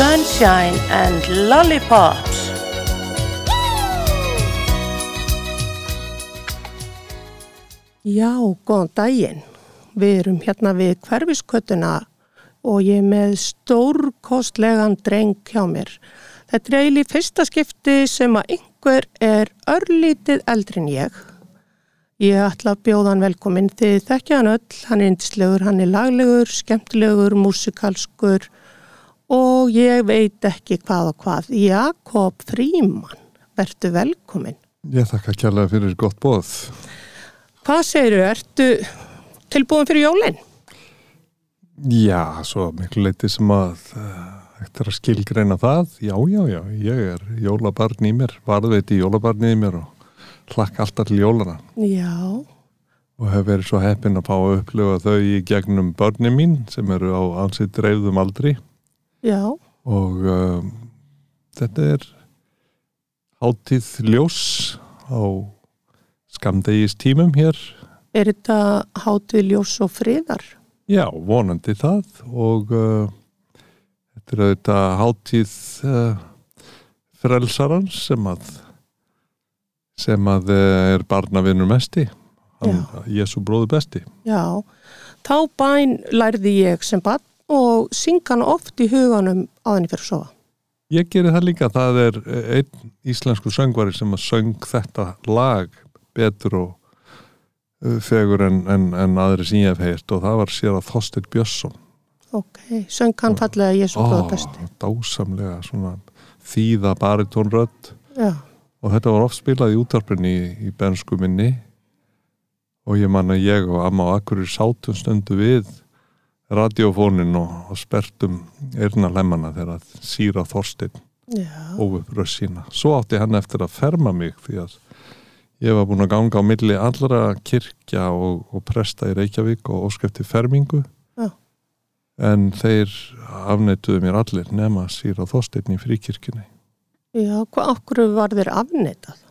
Sunshine and Lollipops. Já, góðan daginn. Við erum hérna við hverfiskötuna og ég er með stórkostlegan dreng hjá mér. Þetta er eiginlega fyrsta skipti sem að einhver er örlítið eldri en ég. Ég ætla að bjóða hann velkominn þið þekkja hann öll, hann er indislegur, hann er laglegur, skemmtilegur, músikalskur og ég veit ekki hvað og hvað. Jakob Fríman, verðu velkominn. Ég þakka kjærlega fyrir gott bóð. Hvað segiru, ertu tilbúin fyrir jólinn? Já, svo miklu leiti sem að eftir að skilgreina það, já, já, já, ég er jólabarn í mér, varðveit í jólabarni í mér og hlakka alltaf til jólana. Já. Og hef verið svo heppin að fá að upplifa þau í gegnum börni mín sem eru á ansið dreifðum aldri. Já. Og um, þetta er hátíð ljós á skamdegis tímum hér. Er þetta hátíð ljós og friðar? Já, vonandi það og uh, þetta er þetta hátíð uh, frelsarans sem að sem að uh, er barnavinnur mesti Jésu bróði besti Já, þá bæn lærði ég sem barn og synga hann oft í huganum á þenni fyrir að sofa. Ég gerir það líka, það er einn íslensku söngvari sem að söng þetta lag betur og fegur en, en, en aðri sem ég hef heirt og það var sér að Þorstur Björnsson Ok, söng hann fallega Jésu bróði besti. Dásamlega, svona þýða baritónrödd og þetta var oft spilað í útarpinni í, í bensku minni og ég man að ég og amma og akkurir sátum stundu við radiofónin og, og spertum erna lemmana þegar síra Þorstein óupröð sína. Svo átti hann eftir að ferma mig því að ég var búin að ganga á milli allra kirkja og, og presta í Reykjavík og óskæfti fermingu Já. en þeir afneituðu mér allir nema síra Þorstein í fríkirkjunni. Já, hvað okkur var þeir afneitað?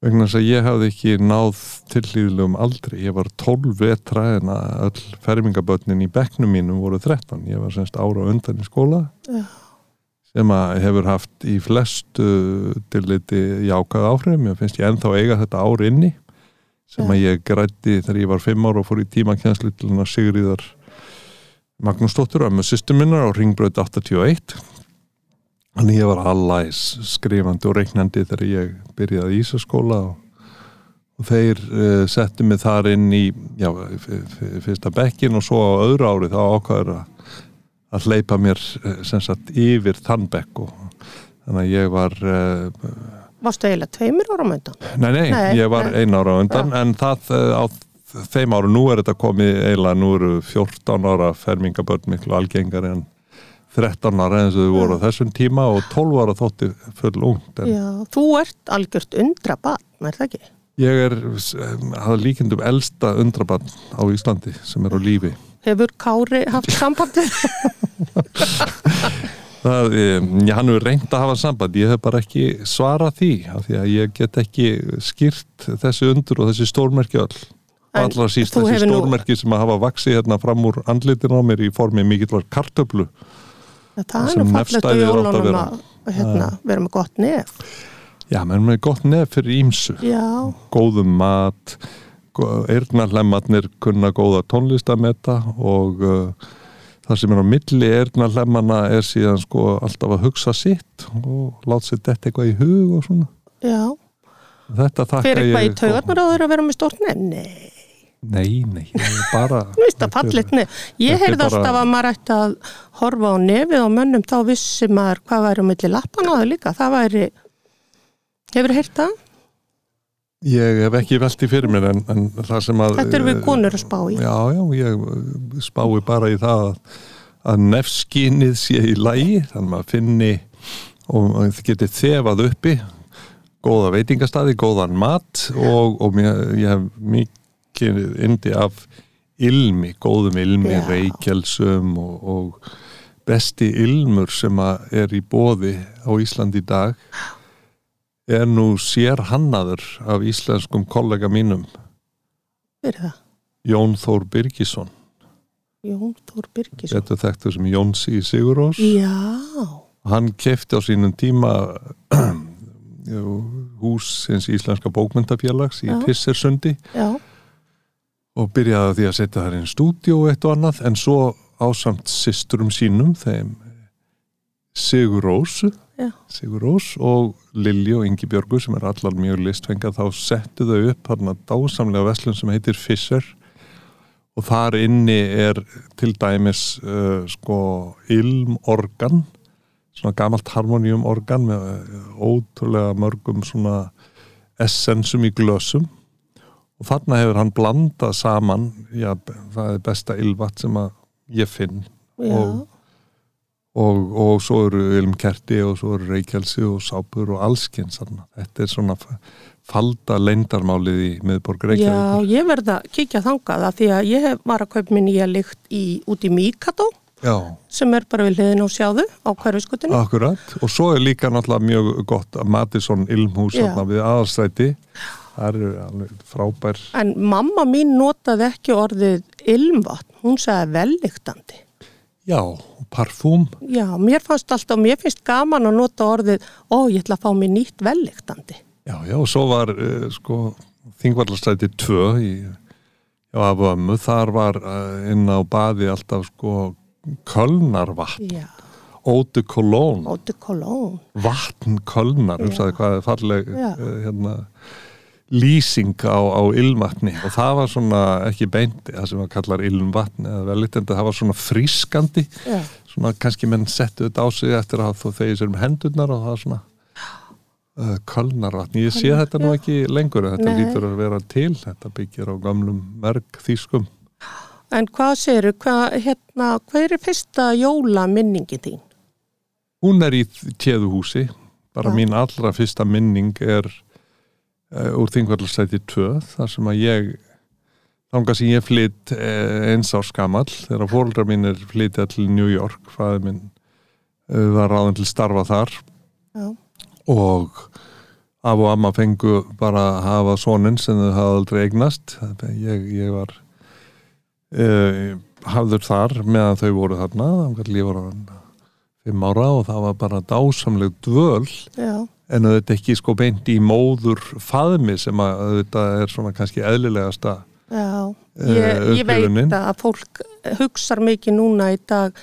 Vegna þess að ég hafði ekki náð tillýðilegum aldrei, ég var 12 vetra en að öll fermingabötnin í bekknum mínum voru 13, ég var semst ára undan í skóla Já. sem að hefur haft í flestu tilliti jákað áhrifum, ég finnst ég ennþá eiga þetta ár inni sem að ég grætti þegar ég var 5 ára og fór í tímakjænslu til hann að Sigriðar Magnúsdóttur og með sýstuminnar á Ringbröð 81 Þannig ég var allæs skrifandi og reiknandi þegar ég byrjaði í Ísaskóla og, og þeir uh, settu mig þar inn í já, fyrsta bekkin og svo á öðru ári þá ákvæður að, að hleypa mér sem sagt yfir þann bekk og þannig að ég var uh, Varstu eiginlega tveimur ára á undan? Nei, nei, nei ég var nei. ein ára á undan já. en það uh, á þeim áru, nú er þetta komið eiginlega, nú eru 14 ára fermingabörn miklu algengar en 13 ára eins og þau voru á þessum tíma og 12 ára þótti full ungt. Já, þú ert algjört undrabann, er það ekki? Ég er, hafa líkindum elsta undrabann á Íslandi sem er á lífi. Hefur Kári haft sambandi? Það, ég, hann hefur reynd að hafa samband, ég hef bara ekki svarað því, af því að ég get ekki skýrt þessi undur og þessi stórmerki öll. En allra síst þessi stórmerki nú... sem að hafa vaksið hérna fram úr andlitin á mér í formi mikill var kartöflu Já, það er nú fallegt á jólunum að, að hérna, vera með gott nef. Já, menn með gott nef fyrir ímsu. Já. Góðum mat, eirnarlemmatnir kunna góða tónlistametta og uh, það sem er á milli eirnarlemmana er síðan sko alltaf að hugsa sitt og láta sér þetta eitthvað í hug og svona. Já. Þetta þakka ég... Fyrir eitthvað í taugarnar á þeirra að vera með stort nef? Nei. Nei, nei, bara Mér finnst það fallit nef Ég heyrði bara... alltaf að maður ætti að horfa á nefið á mönnum þá vissi maður hvað væri um milli lappan á þau líka það væri Hefur þið heyrt það? Ég hef ekki veldi fyrir mér en, en það sem að Þetta er við konur að spá í Já, já, ég spái bara í það að nefskinnið sé í lægi þannig að maður finni og það getur þefað uppi góða veitingastadi, góðan mat og, og mér, ég hef mikið indi af ilmi, góðum ilmi, Já. reykjelsum og, og besti ilmur sem er í bóði á Íslandi í dag er nú sér hannaður af íslenskum kollega mínum. Er? Jón Þór Birgisson. Jón Þór Birgisson. Þetta þekktu sem Jónsi Sigurós. Já. Hann kefti á sínum tíma hús eins íslenska bókmyndafélags í. Pissersundi. Já, og byrjaði því að setja þar inn stúdíó og eitt og annað en svo ásamt systurum sínum þeim Sigur Rósu Já. Sigur Rós og Lilji og Ingi Björgu sem er allar mjög listfengað þá settu þau upp hann að dásamlega veslun sem heitir Fisser og þar inni er til dæmis uh, sko ilmorgan svona gamalt harmoniumorgan með uh, ótrúlega mörgum svona essensum í glösum og þarna hefur hann blandað saman já, það er besta ylvat sem að ég finn já, Og- og, og svo eru ilmkerti og svo eru reykjelsi og sápur og allskins þarna. þetta er svona falda leindarmálið í miðborg já, Reykjavíkur ég verð að kíkja þangað að því að ég var að kaupa mér nýja lykt í, út í Mikado já, sem er bara við hliðin á sjáðu á hverfiskutinu. akkurat og svo er líka náttúrulega mjög gott að Madison ilmhús Já. við aðalstæti það eru alveg frábær En mamma mín notaði ekki orðið ilmvatn, hún sagði velliktandi. já, parfúm Já, mér fannst alltaf, mér finnst gaman að nota orðið, ó, ég ætla að fá mér nýtt velliktandi. já, já, og svo var uh, sko Þingvallarstæti 2 í já, af ömmu, þar var uh, inn á baði alltaf sko Kölnarvatn Já, Ódu Kolón, óti kolón. vatn Kölnar, hugsaði hvað er falleg Já. uh, hérna, lýsing á, á ilmvatni. Og það var svona ekki beinti, það sem að kallar ilmvatni eða velitandi, það var svona frískandi. Já, svona kannski menn settu þetta á sig eftir að þó þegið sér um hendurnar og það var svona uh, Kölnarvatni, ég sé þetta nú ekki lengur en þetta Nei. lítur að vera til. Þetta byggir á gamlum merk þýskum en hvað segirðu, hvað, hérna, hvað er fyrsta jólaminningi þín? Hún er í tjeðuhúsi, bara Já. mín allra fyrsta minning er úr þingvarlastæti 2, þar sem að ég, þangað sem ég flytt uh, eins á skamall, þegar fóldra mín er flyttja til New York, fæði minn uh, var ráðan til starfa þar Já, og af og amma fengu bara að hafa soninn sem þau hafði aldrei eignast. Ég, ég var uh, hafður þar meðan þau voru þarna, ég var hann fimm ára og það var bara dásamleg dvöl já, en auðvitað ekki sko beint í móður faðmi sem að auðvitað er svona kannski eðlilegasta já. Eh, Ég, ég veit að fólk hugsar mikið núna í dag,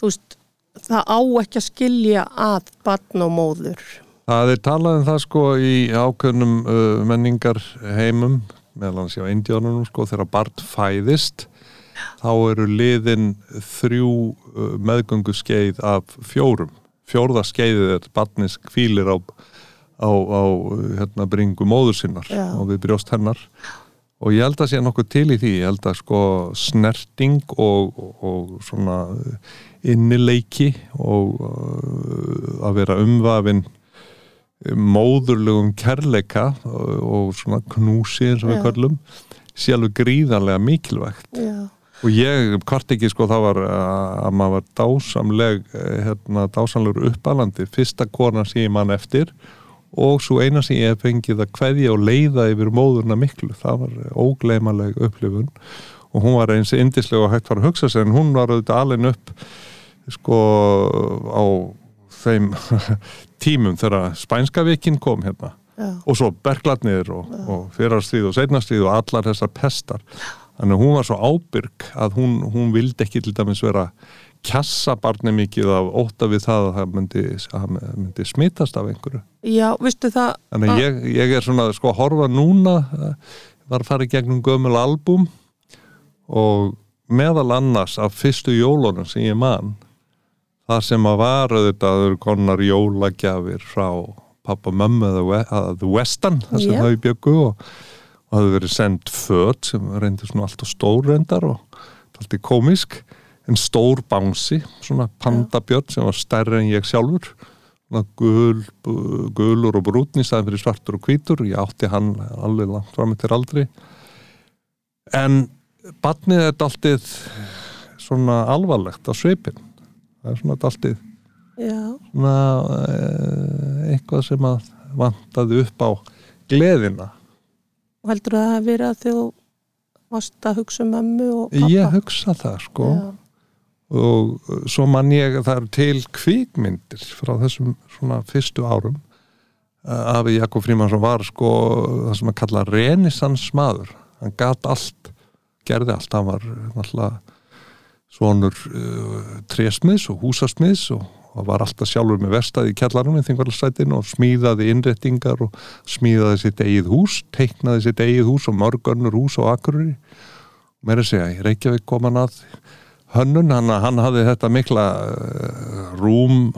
þú veist, það á ekki að skilja að barn og móður. Það er talað um það sko í ákveðnum uh, menningar heimum meðal hans hjá Indjónunum sko þegar barn fæðist þá eru liðin þrjú uh, meðgöngu skeið af fjórum. Fjórða skeiðið er barnis kvílir á, á, á hérna, bringu móður sinnar Já. og við brjóst hennar og ég held að sé nokkuð til í því ég held að sko snerting og, og, og svona innileiki og uh, að vera umvafin móðurlegum kærleika og, og svona knúsi eins og við Já. köllum sé alveg gríðarlega mikilvægt Já, og ég hvart ekki sko það var að, að maður var dásamleg eh, hérna, dásamlegur uppalandi. Fyrsta kona sem ég mann eftir og svo eina sem ég hef fengið að kveðja og leiða yfir móðurna miklu. Það var ógleymaleg upplifun. Og hún var eins indislega og hægt var að hugsa sér en hún var auðvitað alveg upp sko á þeim tímum þegar spænska vikin kom hérna. Já, og svo berglarnir og, og fyrarstríð og seinarstríð og allar þessar pestar þannig að hún var svo ábyrg að hún, hún vildi ekki til dæmis vera kjassa barni mikið af óta við það að það myndi, myndi smitast af einhverju já, veistu það, þannig að ég, ég er svona sko að horfa núna eh, var að fara í gegnum gömul albúm og meðal annars af fyrstu jólunum sem ég man það sem að var auðvitað að eru konar jólagjafir frá pappa mömmu að The Westan það sem Já. þau bjöggu og, og það hefur verið sendt föt sem reyndi svona alltaf stór reyndar og alltaf komisk en stór bánsi, svona pandabjörn sem var stærri en ég sjálfur. Svona gul, gulur og brútn í staðin fyrir svartur og hvítur. Ég átti hann alveg langt fram eftir aldri. En barnið er daldið svona alvarlegt á svipin það er svona daldið já, svona eh, eitthvað sem að vantaði upp á gleðina og heldur það að vera að þú varst að hugsa um mömmu og pappa? ég hugsa það sko. Já, og uh, svo mann ég að það eru til kvikmyndir frá þessum svona fyrstu árum uh, af Jakob Frímansson var sko það sem að kalla renisans maður hann gat allt, gerði allt. Hann var náttúrulega svonur uh, trésmiðs og húsasmiðs og, og var alltaf sjálfur með verstaði í kjallarum í þingvarsætinu og smíðaði innrettingar og smíðaði sitt eigið hús teiknaði sitt eigið hús og mörgönnur hús og akkurri mér er að segja, Reykjavík kom hann að hönnun, hann, hann hafði þetta mikla uh, rúm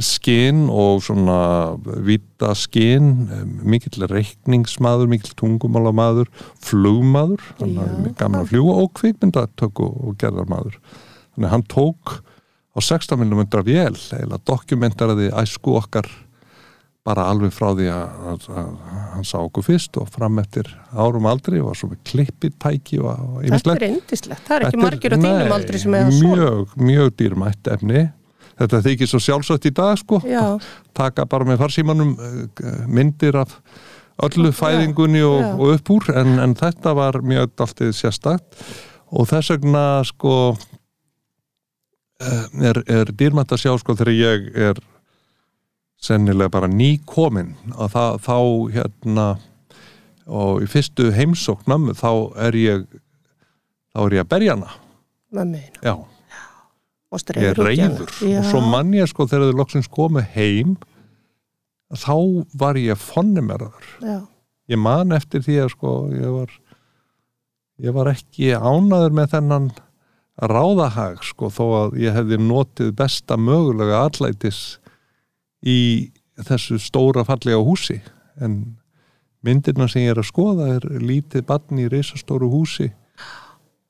skinn og svona vita skinn mikill reikningsmaður, mikill tungumálamaður flugmaður að fljúa og kvikmyndatök og, og gerðarmaður. Þannig að hann tók á 16 mm vél eða dokumentaraði æsku okkar bara alveg frá því að, hann sá okkur fyrst og fram eftir árum aldri og var svo með klippitæki og, og Þetta er indislegt, það er ekki margir á þínum aldri sem eða svona. mjög, mjög dýrmætt efni. Þetta þykir svo sjálfsagt í dag sko. Já, taka bara með farsímanum eh, myndir af öllu fæðingunni og, og upp úr en, en þetta var mjög alltið sérstakt. Og þess vegna sko er, er dýrmætt að sjá sko þegar ég er sennilega bara nýkomin að það, þá hérna og í fyrstu heimsókn mömmu þá er ég þá er ég að berja hana. Mömmu já, og ég er reyður og svo mann ég sko þegar þau loksins komu heim þá var ég fonnimerður Já, ég man eftir því að sko ég var ég var ekki ánaður með þennan ráðahag sko þó að ég hefði notið besta mögulega allætis í þessu stóra fallega húsi. En myndirna sem ég er að skoða er lítið barn í reisastóru húsi.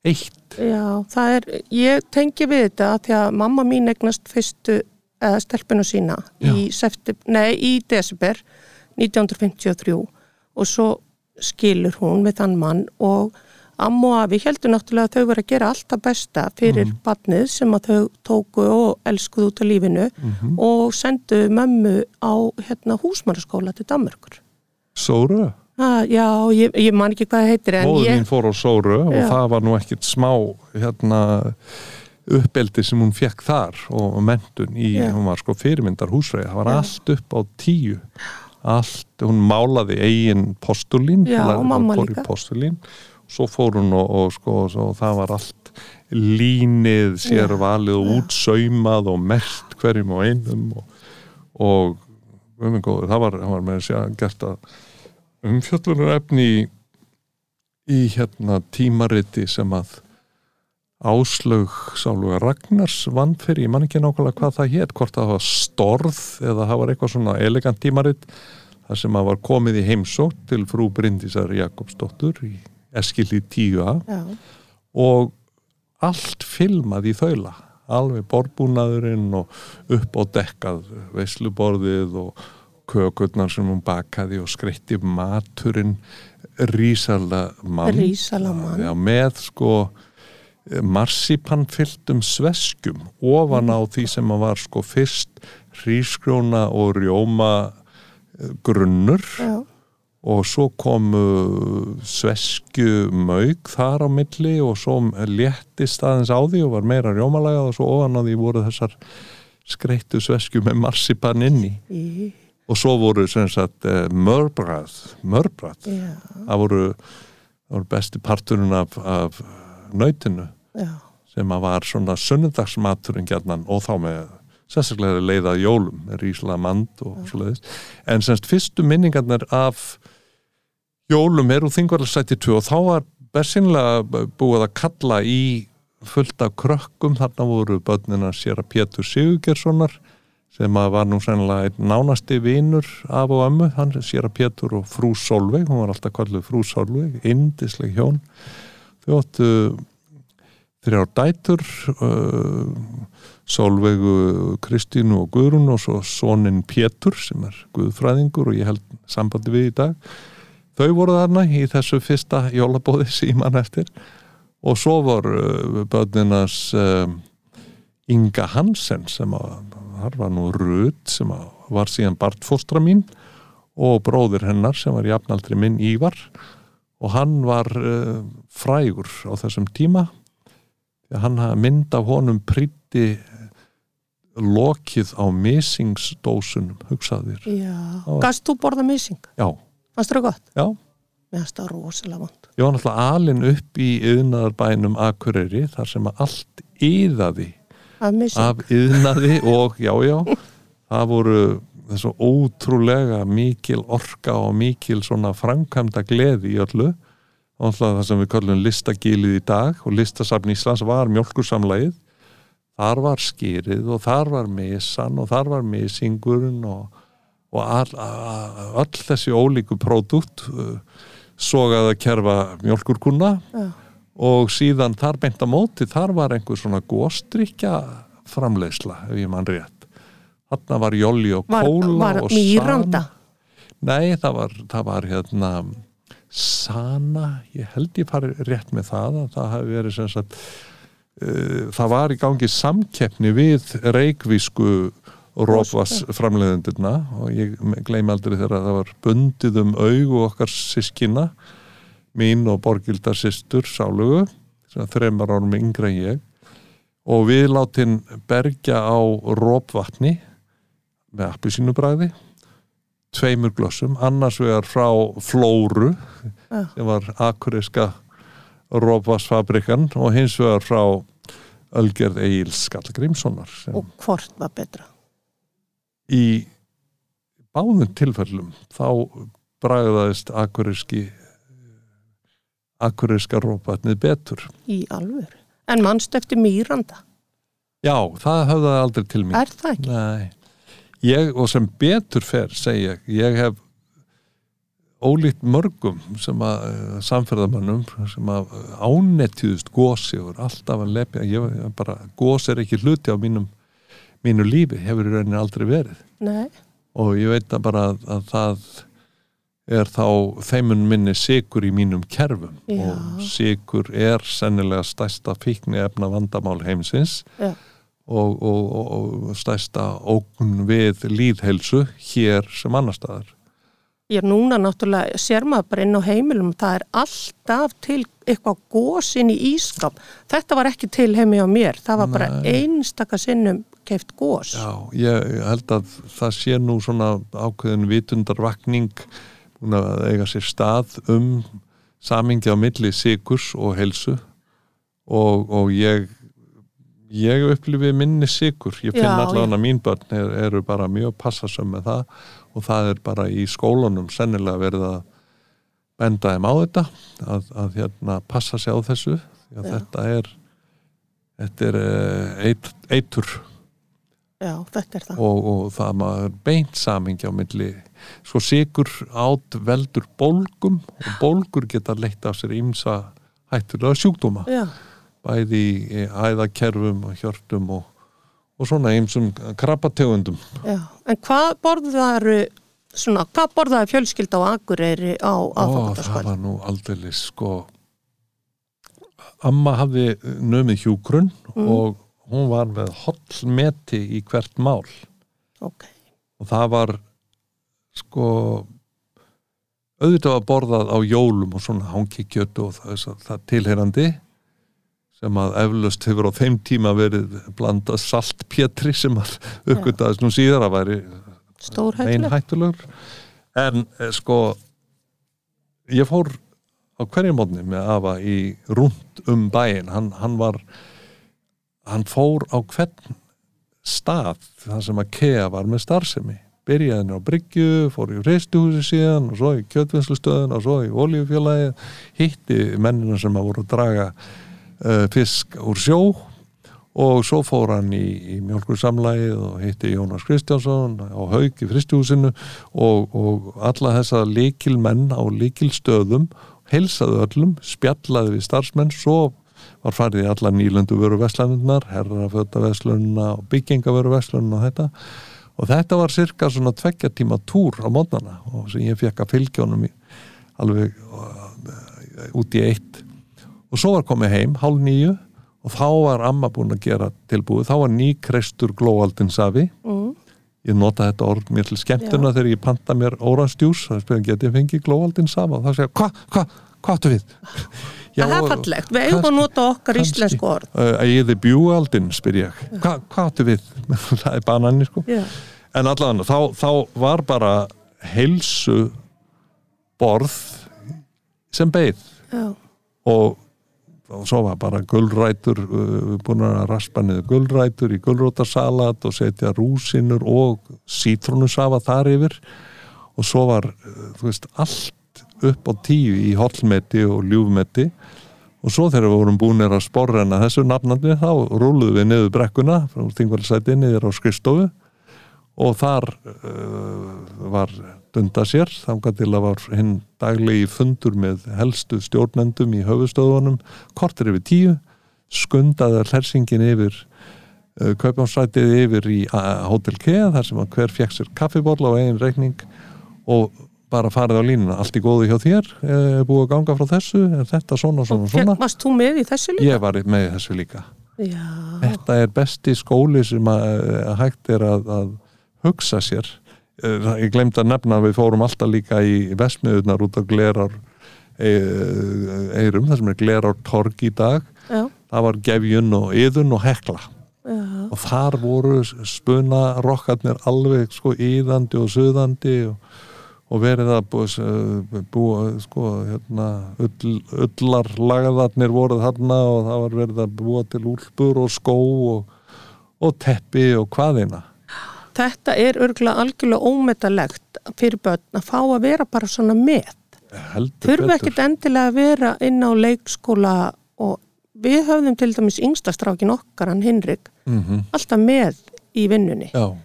Eitt. Já, það er, ég tengi við þetta að því að mamma mín egnast fyrstu eða stelpinu sína í, septib, nei, í desember 1953 og svo skilur hún við þann mann og amma og afi heldur náttúrulega að þau verið að gera alltaf besta fyrir mm. barnið sem að þau tóku og elskuðu út á lífinu og sendu mömmu á hérna, húsmaraskóla til Danmörkur. Sóru, Ah, já, ég, ég man ekki hvað það heitir móður ég, fór á Sóru og Já. það var nú ekkit smá hérna uppeldi sem hún fekk þar og mentun í, Já. hún var sko fyrirmyndar húsfreyja, það var allt upp á tíu allt, hún málaði eigin postulín, Já, lærði og mamma að fór í líka. Svo fór hún og, og sko svo, það var allt línið sér valið og útsaumað og mert hverjum og einum og, og um góður, það var, það var með að segja gert að umfjöllunar efni í, í hérna tímariti sem að Áslaug Sáluga Ragnars vann fyrir, ég man ekki nákvæmlega hvað það hétt, hvort það var storð eða það var eitthvað svona elegant tímarit þar sem að var komið í heimsótt til frú Bryndísar Jakobsdóttur í Eskilí 10a já, og allt filmað í þaula. Alveg borðbúnaðurinn og upp á dekkað veisluborðið og kökurnar sem hún bakaði og skreitti maturinn. Rísala mann. Rísala mann. Já, með sko marsipanfylltum sveskjum ofan á því sem að var sko fyrst hrísgrjóna og rjóma eh, grunnur. Já, og svo komu sveskju mauk þar á milli og svo léttist aðeins á því og var meira rjómalega og svo ofan á því voru þessar skreittu sveskju með marsipan inni. Í, og svo voru sem sagt eh, mörbrað, já, það voru, það voru besti parturinn af, af nautinu já, sem að var svona sunnudagsmaturinn gjarnan og þá með sérstaklega leiða jólum, rísla mand og svoleiðis. En semst fyrstu minningarnir af jólum er úr þingvarlasætti 2 og þá var bersinlega búið að kalla í fullt af krökkum, þarna voru börnina sér að Pétur Sigurgjerssonar sem að var nú sennilega nánasti vinur af og ömmu, hann sér að Pétur og frú Solveig, hún var alltaf kalluð frú Solveig, indisleg hjón. Þau áttu þrjár dætur uh, Solveigu Kristínu og Guðrún og svo sonin Pétur sem er Guðfræðingur og ég held sambandi við í dag þau voru þarna í þessu fyrsta jólabóði síman eftir. Og svo voru uh, börninas uh, Inga Hansen sem að þar var nú Rut sem að var síðan bartfóstra mín og bróðir hennar sem var jafnaldri minn Ívar. Og hann var uh, frægur á þessum tíma. Hann mynd af honum pritti lokið á misingsdósunum hugsaðir Já, gast þú borða missing? já, Fannst það gott? já Mér finnst það rosalega vond. ég var náttúrulega alin upp í yðnaðarbænum Akureyri þar sem allt yðaði Af yðnaði og já, já það voru þessu ótrúlega mikil orka og mikil svona framkvæmda gleði í öllu Náttúrulega það sem við kallum listagilið í dag og listasafn Íslands var mjölkursamlægið þar var skýrið og þar var mesan og þar var mesingurinn og, og all, all, all þessi ólíku pródútt uh, sogaði að kerfa mjölkurkunna Já. og síðan þar beint að móti þar var einhver svona góstrykja framleiðsla ef ég mann rétt þarna var jolli og Var, kóla var og mýranda? nei það var, það var hérna sana ég held ég fari rétt með það að það hafi verið sem sagt uh, það var í gangi samkeppni við reikvísku rófas framleiðendurna og ég gleymi aldrei þegar að það var bundið um augu okkar sískina mín og Borgildar systur sálugu sem þreymar árum yngra ég og við látin bergja á rópvatni með appisínubræði tveimur glossum, annars vegar frá Flóru Já. sem var akuriska rópvassfabrikan og hins vegar frá Ölgerð Egil's Skallagrímssonar sem Og hvort var betra? Í báðum tilfellum þá bragðaðist akuriski akuriska rópvatnið betur Í alvöru. En mannst eftir mýranda? já, það höfðaði aldrei til mín Er það ekki? Nei, ég og sem betur fer segja, ég, ég hef ólíkt mörgum sem að eh, samferðamönnum sem að ánetjúðust gósi og alltaf að lepja ég, bara, gós er ekki hluti á mínum mínu lífi, hefur í rauninni aldrei verið Nei. og ég veit að bara að, að það er þá þeimun minni sigur í mínum kerfum Já. og sigur er sennilega stærsta fíkni efna vandamál heimsins Já. og, og, og, og stærsta ógun við líðhelsu hér sem annar staðar er núna náttúrulega, sér maður bara inn á heimilum, það er alltaf til eitthvað gósin í ískap. Þetta var ekki til heimi á mér, það var bara Nei. einstaka sinnum keift gós. Já, ég held að það sé nú svona ákveðin vitundarvakning að eiga sér stað um samingi á milli sigurs og helsu og, og ég ég upplifi minni sigur ég finn allavega að mín börn er, eru bara mjög passasum með það. Og það er bara í skólanum sennilega verið að benda þeim á þetta að, að hérna passa sig á þessu. Þetta er þetta er eh, eit, eitur Já, þetta er það. og, og það maður beint samingi á milli svo sigur át veldur bólgum og bólgur geta leitt af sér ímsa hættulega sjúkdóma Já, bæði í æðakerfum og hjörtum og, og svona ímsum krabbategundum já. En hvað borðaðu, svona, hvað borðaðu fjölskylda á Akureyri á og það var nú aldrei sko amma hafði nömið hjúgrunn Mm. og hún var með hollmeti í hvert mál. Ok, og það var sko auðvitað var borðað á jólum og svona hangikjötu og það, það, það tilherandi sem að eflaust hefur á þeim tíma verið blandað saltpétri sem að uppgötaðist nú síðar að væri stór ein hættuleg. hættulegur en eh, sko ég fór á hverju mótni með afa í rúnd um bæin hann, hann var hann fór á hvern stað þar sem að Kea var með starfsemi. Byrjaði henni á Bryggju, fór í reistuhúsi síðan og svo í kjötvinnslustöðun og svo í olíufélagi, hitti mennina sem að voru að draga uh, fisk úr sjó og svo fór hann í, í mjölkursamlægið og hitti Jónas Kristjánsson á haug í fristuhúsinu og, og alla þessa líkil menn á líkil stöðum heilsaði öllum, spjallaði við starfsmenn svo var farið í alla nýlöndu vöru veslanundnar, herraföta veslununa og byggingavöru veslununa og þetta. Og þetta var cirka svona tveggja tíma túr á mótnana og sem ég fekk að fylgja honum í, alveg uh, út í eitt. Og svo var komið heim, hálf nýju og þá var amma búin að gera tilbúið. Þá var nýkrestur glóaldin safi Mm. ég nota þetta orð mér til skemmtuna þegar ég panta mér óranstjús þá spyrum geti ég fengið glóaldin safa og þá segja, hvað, hvað, hvað áttu við? Já, það er fallegt, við eigum að nota okkar kannski. íslensku orð Uh, Egið þið bjúaldin, spyr ég. Hva, hvað áttu við? það er banani, sko. Já, En allan, þá, þá var bara heilsu borð sem beið já, og, og svo var bara gulrætur, uh, búin að raspa niður gulrætur í gulrótarsalat og setja rúsinur og sítrónusafa þar yfir og svo var, uh, þú veist, allt upp á tíu í hollmeti og ljúfmeti. Og svo þegar við vorum búinir að sporrenna þessu nafnandi þá rúluðum við niður brekkuna frá þingvarsæti niður á skristofu og þar uh, var dunda sér þangað til að var hinn daglegi fundur með helstu stjórnendum í höfustöðunum kortir yfir tíu skundaði hlersingin yfir uh, kaupjánsrætið yfir í uh, Hotel Kea þar sem hver fekk sér kaffibólla á eigin reikning og bara farið á línuna, allt í góðu hjá þér er búið að ganga frá þessu, er þetta svona, svona, svona. varst þú með í þessu líka? ég var með í þessu líka. Já, þetta er besti skóli sem að, að hægt er að, að hugsa sér. Eh, ég glemt að nefna að við fórum alltaf líka í vesmiðunar út á glerar eirum, það sem er glerar torg í dag. Já, það var gefjun og yðun og hekla. Já, og þar voru spuna rokkarnir alveg sko yðandi og suðandi og, og verið að búa, búa sko hérna ull, ullar lagaðarnir voru þarna og það var verið að búa til úlpur og skó og, og teppi og hvaðina Þetta er örgulega algjörlega ómetalegt fyrir börn að fá að vera bara svona með. Þurfa ekkert endilega að vera inn á leikskóla og við höfðum til dæmis yngstastrákin okkar, hann Hinrik, mm alltaf með í vinnunni. Já,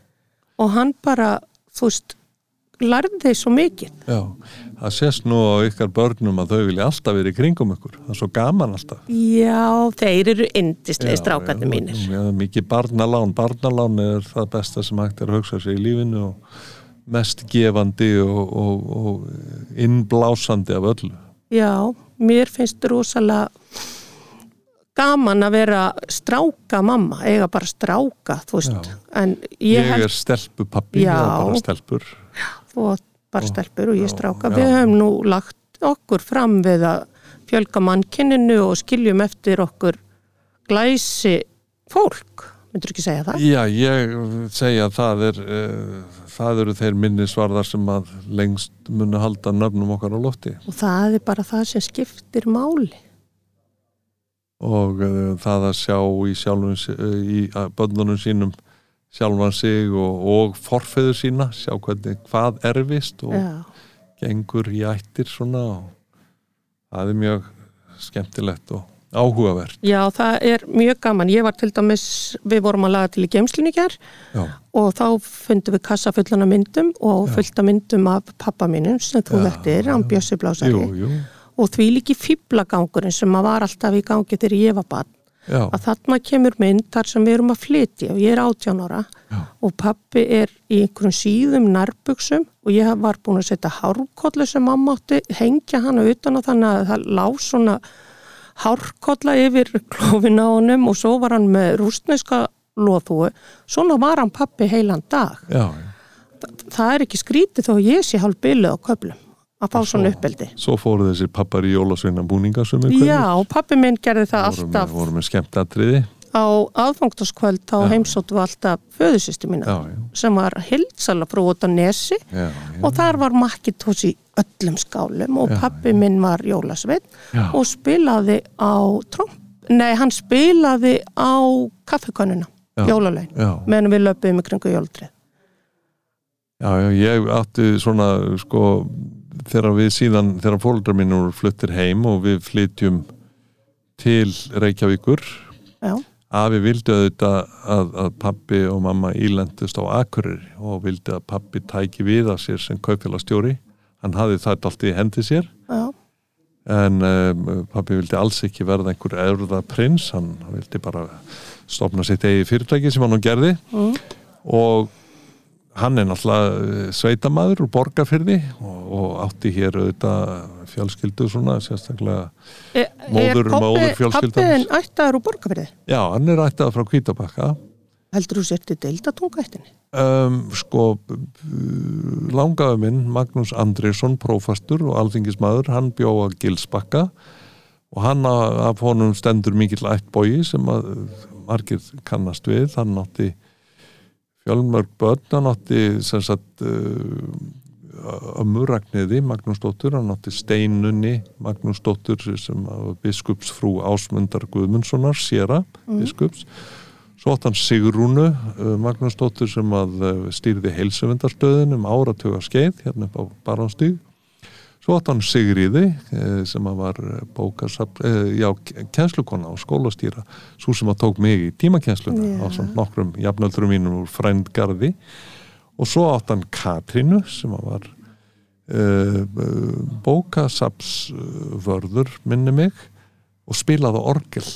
og hann bara, þú veist, lærði svo mikið. já það sést nú á ykkar börnum að þau vilja alltaf verið kringum ykkur. Það er svo gaman alltaf. Já, þeir eru indislega Já, strákandi mínir. já, mikið barnalán, barnalán er það besta sem hægt er að hugsa sig í lífinu og mest gefandi og, og, og innblásandi af öllu. Já, mér finnst rosalega gaman að vera stráka mamma, eiga bara stráka, þú veist, ég, ég er stelpupappi, ég er bara stelpur átt bara stelpur og ég já, stráka. já. Við höfum nú lagt okkur fram við að fjölga mannkinninu og skiljum eftir okkur glæsi fólk, myndur ekki segja það? Já, ég segja að það er uh, það eru þeir minnisvarðar sem að lengst munu halda nöfnum okkar á lofti Og það er bara það sem skiptir máli. og uh, það að sjá í sjálfum uh, í bönnunum sínum sjálfan sig og, og forfeður sína, sjá hvernig hvað erfist og Já. gengur í ættir svona og það er mjög skemmtilegt og áhugavert. Já, það er mjög gaman. Ég var til dæmis, við vorum að laga til í geimslunni hér og þá fundum við kassa fullan af myndum og fullt af myndum af pappa mínum sem þú vektir, hann Bjössi Blásari. Og því líki fýblagangurinn sem að var alltaf í gangi þegar ég var barn Já, að þarna kemur mynd þar sem við erum að flytja og ég er 18 ára Já. og pappi er í einhverjum síðum nærbuksum og ég var búin að setja hárkollu sem mamma átti, hengja hana utan að þannig að það lá svona hárkolla yfir klófin á honum og svo var hann með rústneiska loðhúu, svona var hann pappi heilan dag. já, já. Það er ekki skrítið þó ég sé hálf byllu á köflum að fá svona uppeldi. Svo fóru þessi pappar í jólasveina búningasum Já, pappi minn gerði það voru alltaf. voru með skemmt atriði á aðfangtaskvöld þá heimsóttu alltaf föðusystu mína Já, já, sem var hildsala frú út á Nesi já, já. og þar var makkitós í öllum skálum og Já, pappi minn var jólasveit Já. og spilaði á tromp, nei hann spilaði á jólalögin Já, meðan við löpum í kringu jóldrið já, já, ég átti svona sko, þegar við síðan þegar fóldrar mín voru fluttir heim og við flytjum til Reykjavíkur. Já, Afi vildi auðvitað að, að pappi og mamma ílendist á Akureyri og vildi að pappi tæki við að sér sem kaupfélagstjóri. Hann hafði það allt í hendi sér. Já, en um, pappi vildi alls ekki verða einhver erða prins, hann vildi bara stopna sitt eigi fyrirtæki sem hann nú gerði. Mm. og hann er náttúrulega sveitamaður úr borgarfyrði og, og átti hér auðvitað fjölskyldu svona sérstaklega Er, Móður- er móður fjölskyldan. pappiðin ættaður úr borgarfyrði? já, hann er ættað frá Hvítabakka Heldur þú sérti deildatungættinni? um, sko langaðu minn Magnús Andriðsson prófastur og alþingismadur hann bjóða Gilsbakka og hann af af honum stendur mikill ættbói sem að margir kannast við hann átti fjölmörg börn átti sem sagt uh, ömurragnniði Magnúsdóttur, hann átti steinunni Magnúsdóttur sem biskupsfrú Ásmundar Guðmundssonar séra biskups. Svo átti hann Sigrúnu uh, Magnúsdóttur sem að uh, stýrði heilsuvendarstöðin um áratuga skeið hérna upp á Baránstíð Svo átt hann Sigriði eh, sem að var bókasafn, eh, já, kjenslukonna og skólastýra, svo sem að tók mig í tímakjensluna Já. á svona nokkrum jafnöldurum mínum úr frændgarði og svo átt hann Katrínu sem að var uh, bókasafnsvörður minni mig og spilaði orgel.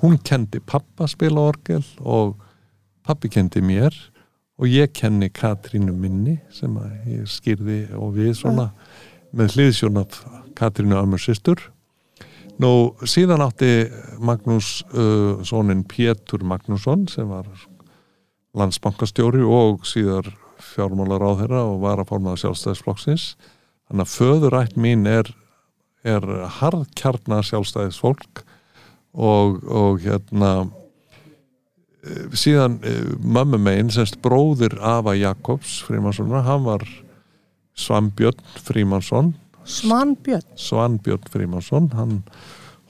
Hún kendi pappa spila orgel og pappi kendi mér og ég kenni Katrínu minni sem að ég skýrði og við svona með hliðsjón af Katrínu Ömmur systur. Nú síðan átti Magnús uh, sonin Pétur Magnússon sem var landsbankastjóri og síðar fjármálar á þeirra og var að formaða sjálfstæðisflokksins. Þannig að föðurætt mín er, er harðkjarnar sjálfstæðisfólk og, og hérna síðan eh, mömmu megin semst bróðir Ava Jakobs Frímanssonar, hann var Svambjörn Frímansson Svanbjörn. Svanbjörn Frímansson hann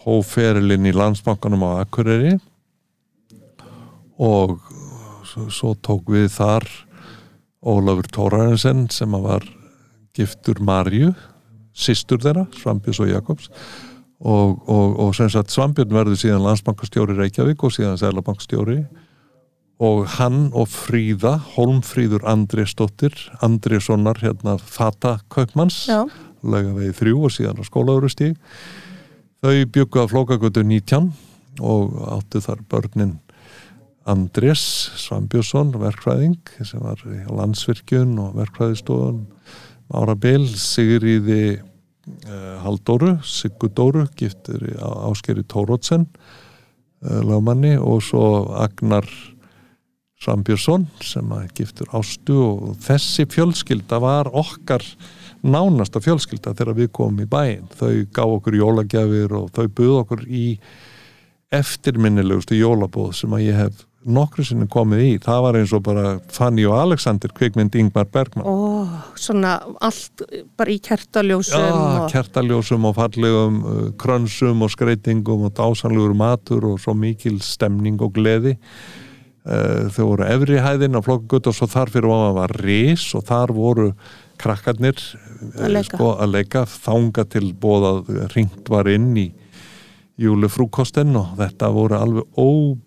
hóf ferilinn í landsbankanum á Akureyri. Og svo, tók við þar Ólafur Tórarensen sem var giftur Marju systur þeirra, Svambjörns og Jakobs. Og, og, og sem sagt Svambjörn verður síðan landsbankastjóri Reykjavík og síðan selabankastjóri og hann og Fríða Holmfríður Andrésdóttir Andréssonar hérna Fata Kaupmanns Já, laugavegi þrjú og síðan á skólaurustíg þau byggu að flókagötu 19 og áttu þar börnin Andrés Svambjörnsson, verkfræðing sem var í landsvirkjun og verkfræðistofun Ára Bil, Sigriði uh, Haldóru, Sigurdóru giftur í Áskeri Tórótsen uh, lögmanni og svo Agnar Svambjörnsson sem að giftur Ástu og þessi fjölskylda var okkar nánasta fjölskylda þegar við komum í bæinn. Þau gá okkur jólagjafir og þau buð okkur í eftirminnilegustu jólabóð sem að ég hef nokkru sinni komið í. Það var eins og bara Fanny og Alexander kvikmynd Ingmar Bergman ó, svona allt bara í kertaljósum Já, og... kertaljósum og fallegum uh, krönsum og skreitingum og dásanlegur matur og svo mikil stemning og gleði þau voru efri hæðin á flokkugut og svo þar fyrir ofan var ris og þar voru krakkarnir Að leika. sko, að leika þanga til bóðað ringt var inn í júlefrúkosten og þetta voru alveg ólýsanlega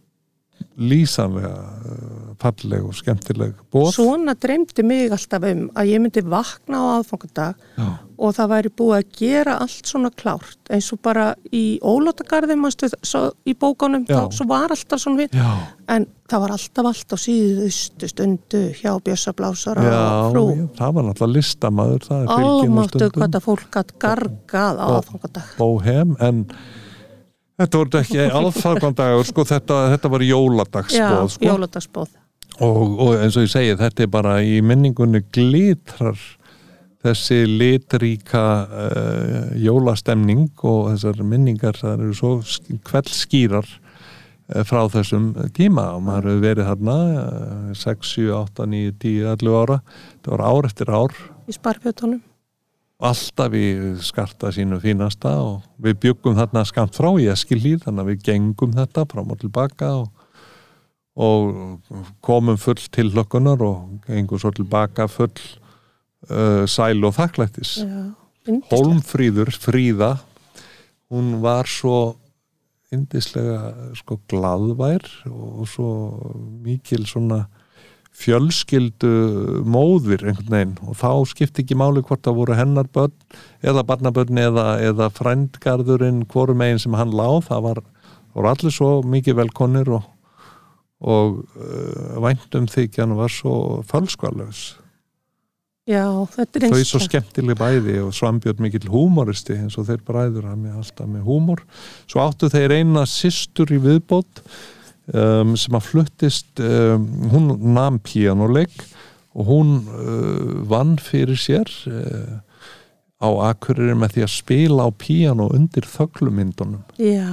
uh, falleg og skemmtileg bóð Svona dreymdi mig alltaf um að ég myndi vakna á aðfangadag Já. og það væri búið að gera allt svona klárt eins og bara í ólótagarði manstu, svo, í bókanum Já. þá, svo var alltaf svona við en það var alltaf allt á síðustu stundu hjá Bjössablásara og frú já, það var náttúrulega listamaður það er fylgin og stundum. hvað það fólk gætt gargað á aðfangadag bóhem en þetta voru ekki alþarkvandagur sko þetta, þetta var Já, jóladagsbóð sko. jóladagsbóð og, og eins og ég segi þetta er bara í minningunni glitrar þessi litríka uh, jólastemning og þessar minningar það eru svo kveld skýrar uh, frá þessum tíma. Og maður hefur verið þarna uh, 6, 7, 8, 9, 10, 11 ára. Það var ár eftir ár. Í sparfjötunum alltaf í skarta sínu fínasta og við byggum þarna skamt frá í Eskilíð þannig að við gengum þetta fram og tilbaka og, og komum full til lökunar og gengum svo tilbaka full uh, sæl og þakklættis Já. Holmfríður, Fríða hún var svo indislega sko glaðvær og svo mikil svona fjölskyldu móðir einhvern veginn. Og þá skipti ekki máli hvort það voru hennar börn eða barnabörn eða, eða frændgarðurinn hvorum meginn sem hann láð það var, voru allir svo mikið velkonir og, og uh, væntum þykjan var svo fölskvalös Já, þetta er eins svo skemmtileg bæði og Svambjörn mikill húmoristi eins og þeir bræður hann með alltaf með húmor. Svo áttu þeir eina systur í viðbót um, sem að fluttist um, hún nam píanoleik og hún uh, vann fyrir sér uh, á Akureyri með því að spila á píano undir þöglumyndunum Já,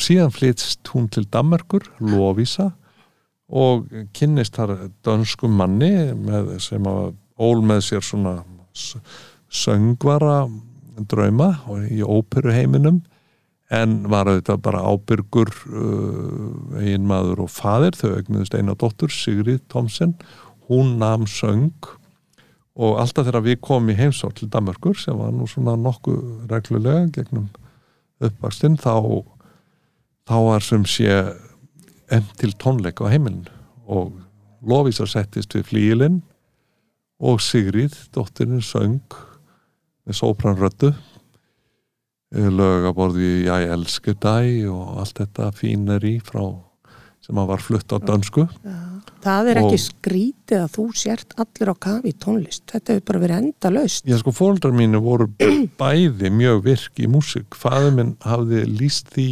síðan flytst hún til Danmarkur Lóvísa og kynnist þar dönskum manni með, sem að ól með sér svona söngvara drauma og í óperuheiminum en var auðvitað bara ábyrgur uh, eiginmaður og faðir þau eignuðust eina dóttur Sigrið Thomsen. Hún nam söng og alltaf þegar við komum í heimsótt til Danmarkur sem var nú svona nokkuð reglulega gegnum uppvakstinn þá þá var sem sé enn til tónleika á heimilinu. Og Lóvísa settist við flíilinn og Sigrið, dóttirinn söng með sópranröddu lögaborði ég elsku dæ og allt þetta fíneri frá sem að var flutt á dönsku. Það er Og- ekki skrítið að þú sért allir á kafi tónlist. Þetta hefur bara verið enda laust. Já sko fóldrar mínu voru bæði mjög virk í músík. Faður minn hafði líst því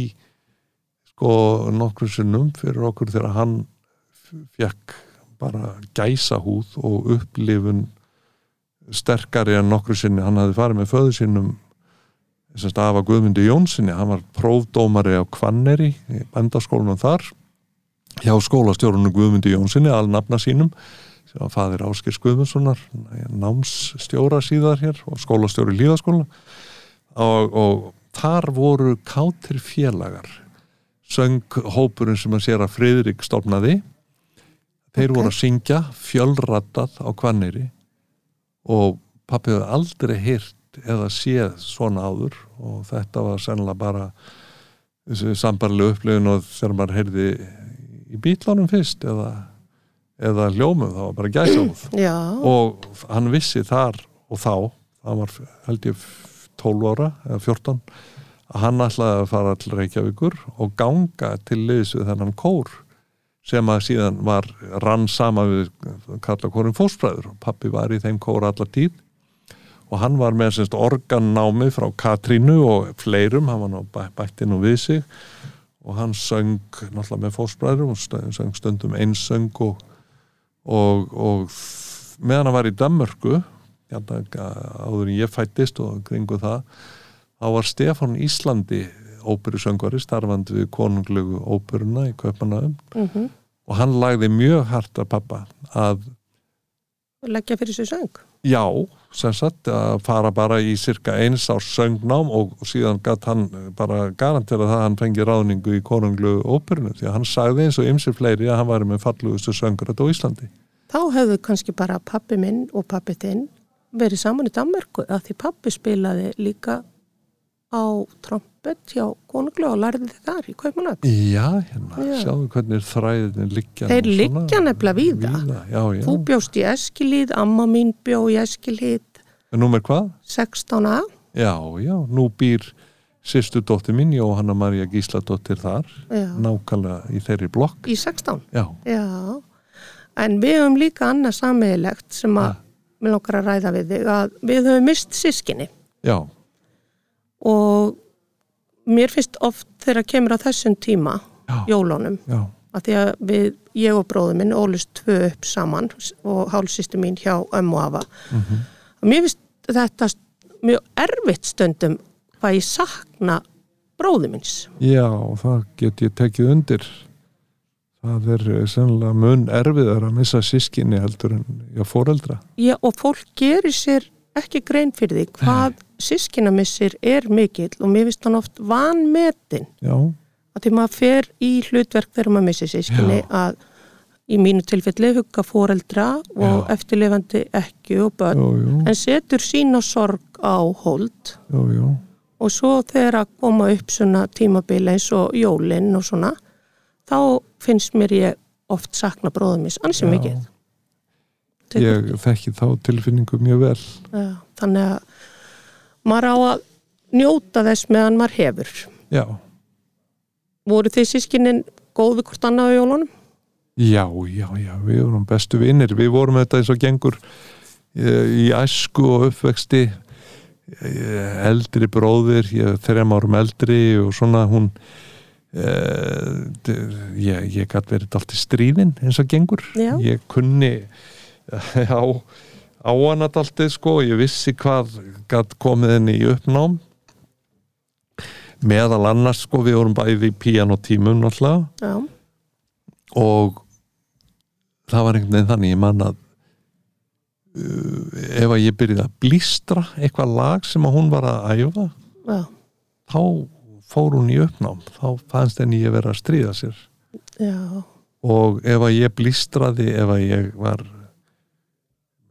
sko nokkur sinnum fyrir okkur þegar hann fekk bara gæsa húð og upplifun sterkari en nokkur sinni. Hann hafði farið með föðu sinnum þess að afa Guðmundi Jónssoni hann var prófdómari á Kvanneri í bendaskólanum þar hjá skólastjórunum Guðmundi Jónssoni alnafna sínum sem var fadir Áskers Guðmundssonar námsstjóra síðar hér og skólastjóri líðaskóla og, og þar voru kátir félagar söng hópurinn sem að sér að Friðrik stofnaði þeir Ok. voru að syngja fjölrattað á Kvanneri og pappi hefði aldrei hýrt eða séð svona áður og þetta var sennilega bara sambarlega upplifun og þegar maður heyrði í bílánum fyrst eða, eða hljómum, það var bara gæsáð og hann vissi þar og þá, það var held ég 12 ára eða 14 að hann ætlaði að fara til Reykjavíkur og ganga til liðs við þennan kór sem að síðan var rann sama við kalla kórin fósbræður og pappi var í þeim kór allar tíð og hann var með semst organnámi frá Katrínu og fleirum, hann var nú bæ, bætti nú við sig. Og hann söng náttúrulega með fósbræðurum og söng stundum einsöng og, og, og meðan hann var í Danmörku hérna, áður en ég fættist og kringu það þá var Stefán Íslandi óperusöngvari starfandi við konunglegu óperuna í Kaupanöðum mm og hann lagði mjög hart að pappa að leggja fyrir sér söng. já, sem sagt að fara bara í cirka eins árs söngnám og síðan gatt hann bara garantera það að hann fengi ráðningu í konunglu óperunu því að hann sagði eins og ymsir fleiri að hann væri með fallugustu söngur á Íslandi Þá hefðu kannski bara pappi minn og pappi þinn verið saman í Danmarku að því pappi spilaði líka á trompet hjá konunglu og lærði þið þar í Kaupanöfn. Já, hérna, Já. sjáðu hvernig þræðin liggja Þeir liggja nefnilega víða. Já, já, Þú bjóst í Eskilíð, amma mín bjó í Eskilíð númer hvað? 16a. Já, já, nú býr sýstu dóttir mín, Jóhanna María Gísladóttir þar, Já, nákvæmlega í þeirri blokk. Í 16. Já, Já, en við höfum líka annað sammeðilegt sem að mér langar að ræða við þig að við höfum mist sískinni já, og mér finnst oft þegar kemur að þessum tíma, já, jólunum, já, að því að við, ég og bróður minn ólust tvö upp saman og hálfsýstu mín hjá ömmu afa. mhm, Mér finnst þetta mjög erfitt stundum hvað ég sakna bróður minns. já, það get ég tekið undir. Það er eh, sennilega mun erfiðar að missa sískinni heldur en já, foreldra. Já, og fólk gerir sér ekki grein fyrir því hvað sískinamissir er mikill og mér finnst hann oft vanmetin Já, að því maður fer í hlutverk þegar maður missir sískinni Já. að í mínu tilfelli hugga foreldra og Já. eftirlifandi ekki og börn jú, jú, en setur sína sorg á hold og svo þegar að koma upp svona tímabili eins og jólinn og svona þá finnst mér ég oft sakna bróðum mis, ansi Já. mikið Ég þekki þá tilfinningu mjög vel Já, þannig að maður á að njóta þess meðan maður hefur. Já, Voru þið sískinin góð við hvort annað á jólunum? Já, já, já, við vorum bestu vinnir, við vorum þetta eins og gengur eh, í æsku og uppvexti. Eh, eldri bróðir, ég þrejum árum eldri og svona hún eh, ég, ég gætt verið allt í stríðin eins og gengur. Já. ég kunni já, á hana daltið sko og ég vissi hvað gætt komið henni í uppnám. Meðal annars sko við vorum bæði í pianotímum náttúrulega. Já, og það var einhvern veginn þannig ég man að uh, ef að ég byrjaði að blístra eitthvað lag sem að hún var að æfa já, þá fór hún í uppnám. Þá fannst henni ég vera að stríða sér. Já, og ef að ég blístraði ef að ég var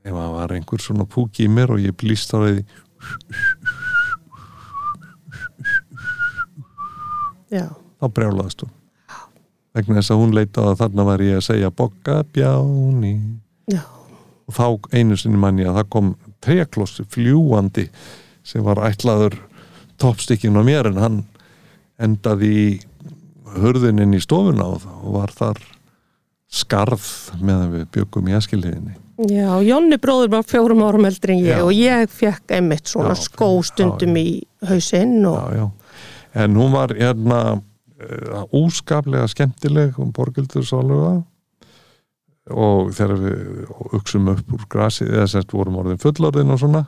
ef að var einhver svona púki í mér og ég blístraði já, þá brjálaðist hún vegna þess að hún leita að þarna var ég að segja bokka bjáni. Já, og þá einu sinni mann ég að það kom treklossi fljúandi sem var ætlaður toppstikkin á mér en hann endaði í hurðininn í stofuna og var þar skarð meðan við byggum í askilhiðinni já, Jonni bróður var fjórum árum eldri en ég Já. og ég fekk einmitt svona Já, skó já, stundum í hausinn og já, já. en hún var hérna úskaplega skemmtileg hún borgildur sálega og þegar við uksum upp úr grasi eða sérst vorum orðin fullorðin og svona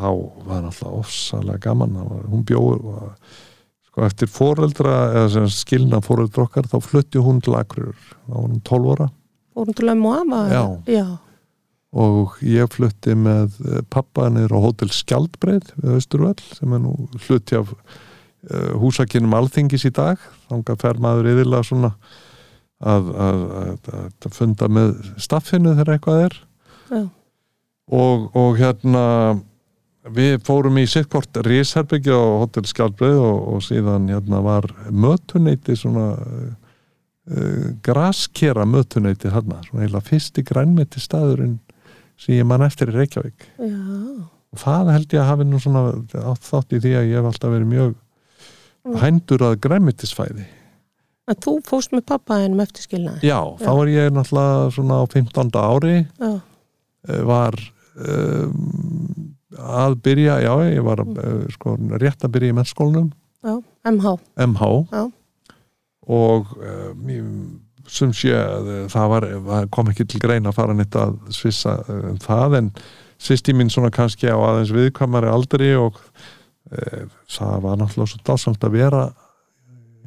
þá var alltaf ofsalega gaman. Var, hún bjóð sko eftir foreldra eða sem sagt skilna foreldra okkar þá flutti hún til Akurur þá var hún 12 ára. Til og afa Já. já, og ég flutti með eh, pappa niður á hótel Skjaldbreið við Östurvöll sem er nú hluti af húsakinnum alþingis í dag. Þanga fer maður yfirlega svona að, að, að, að funda með staffinu þegar eitthvað er. Já, og, og hérna við fórum í sittkort risherbyggja á hótel Skjaldbreið og, og síðan hérna var mötuneyti svona uh, graskera mötuneyti hérna, svona heila fyrsti grænmeti staðurinn sem ég man eftir í Reykjavík. Já, og það held ég að hafi nú svona átt þátt í því að ég hef alltaf verið mjög hændur að grænmetisfæði. En þú fóst með pappa hennum eftir skilnaði já, þá var ég náttúrulega svona á 15. ári já, eh, var um, að byrja, já, ég var uh, sko, rétt að byrja í mennskólanum. Já, MH MH Já. og um, sem sé að það var, kom ekki til greina að fara nýtt að svissa um, það en sýsti mín svona kannski á aðeins viðkvæmari aldri og það var náttúrulega svo dásamt að vera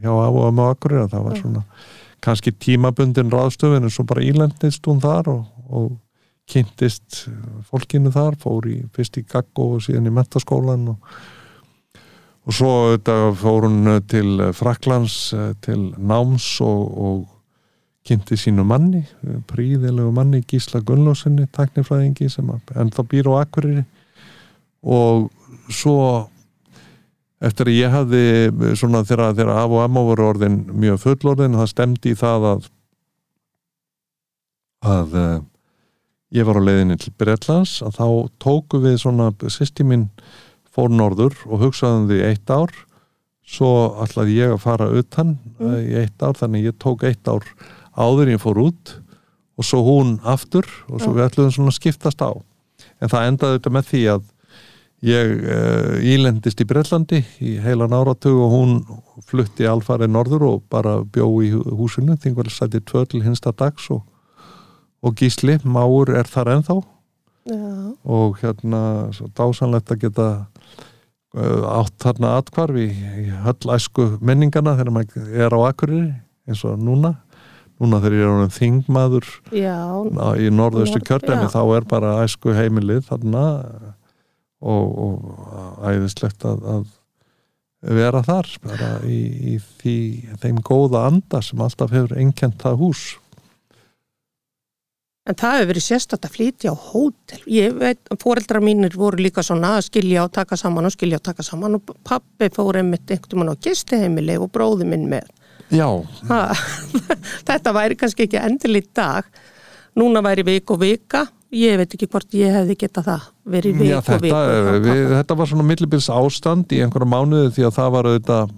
hjá af og um á akkurir það var svona kannski tímabundin ráðstöfun en svo bara ílendist hún þar og, og kynntist fólkinu þar, fór í fyrst í Gaggo og síðan í mentaskólan og, og svo fór hún til Fraklands eh, til náms og, og kynnti sínu manni príðilegu manni Gísla Gunnlósinni taknifræðingi sem ennþá býr á Akureyri. Og svo eftir að ég hafði svona þegar, af og amma voru orðin mjög fullorðin það stemdi í það að að uh, ég var á leiðinni til Bretlands að þá tóku við svona sýsti mín fór norður og hugsaðum því eitt ár svo ætlaði ég að fara utan mm. í eitt ár þannig ég tók eitt ár áður en ég fór út og svo hún aftur og svo Já. við ætluðum svona að skiptast á en það endaði þetta með því að ég uh, ílendist í Bretlandi í heilan áratug og hún flutti alfarið norður og bara bjó í hú- húsinu. Þingvel sætti tvö til hinsta dags og, og gísli, máur er þar ennþá. Já, og hérna dásanlegt að geta uh, átt þarna atkvarf í, í höll æsku menningana þegar maður er á Akureyri eins og núna. Núna þegar ég er ánum þingmaður já, í norðaustu Norð- já. þá er bara æsku heimilið þarna og, og æðislegt að, að vera þar bara í, í því, þeim góða anda sem alltaf hefur einkent það hús En það hefur verið sérstætt að flytja á hótel. Ég veit, fóreldrar mínir voru líka svona að skilja og taka saman og skilja og taka saman og pappi fór einmitt einhvern veginn á gistiheimili og bróði minn með. Já, Ha, þetta væri kannski ekki endil í dag. Núna væri vik og vika. Ég veit ekki hvort ég hefði getað það. Verið vik Já, og þetta, vika. við, þetta var svona millibils ástand í einhverja mánuði því að það var auðvitað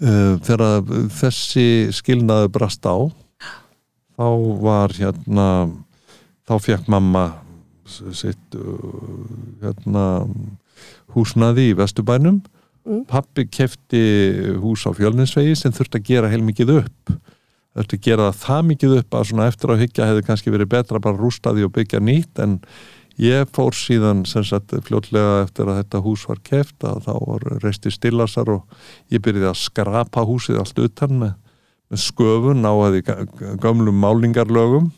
uh, þegar þessi skilnaði brast á þá var hérna þá fekk mamma sitt uh, hérna húsnaði í Vesturbænum Mm. pappi kefti hús á fjölninsvegi sem þurfti að gera heilmikið upp þetta gera það það mikið upp að svona eftir á hyggja hefði kannski verið betra bara rústaði og byggja nýtt? En ég fór síðan sem sagt fljótlega eftir að þetta hús var keft að þá var reisti stillasar og ég byrjaði að skrapa húsið allt utan með, með sköfun á að því gamlum málingarlögum.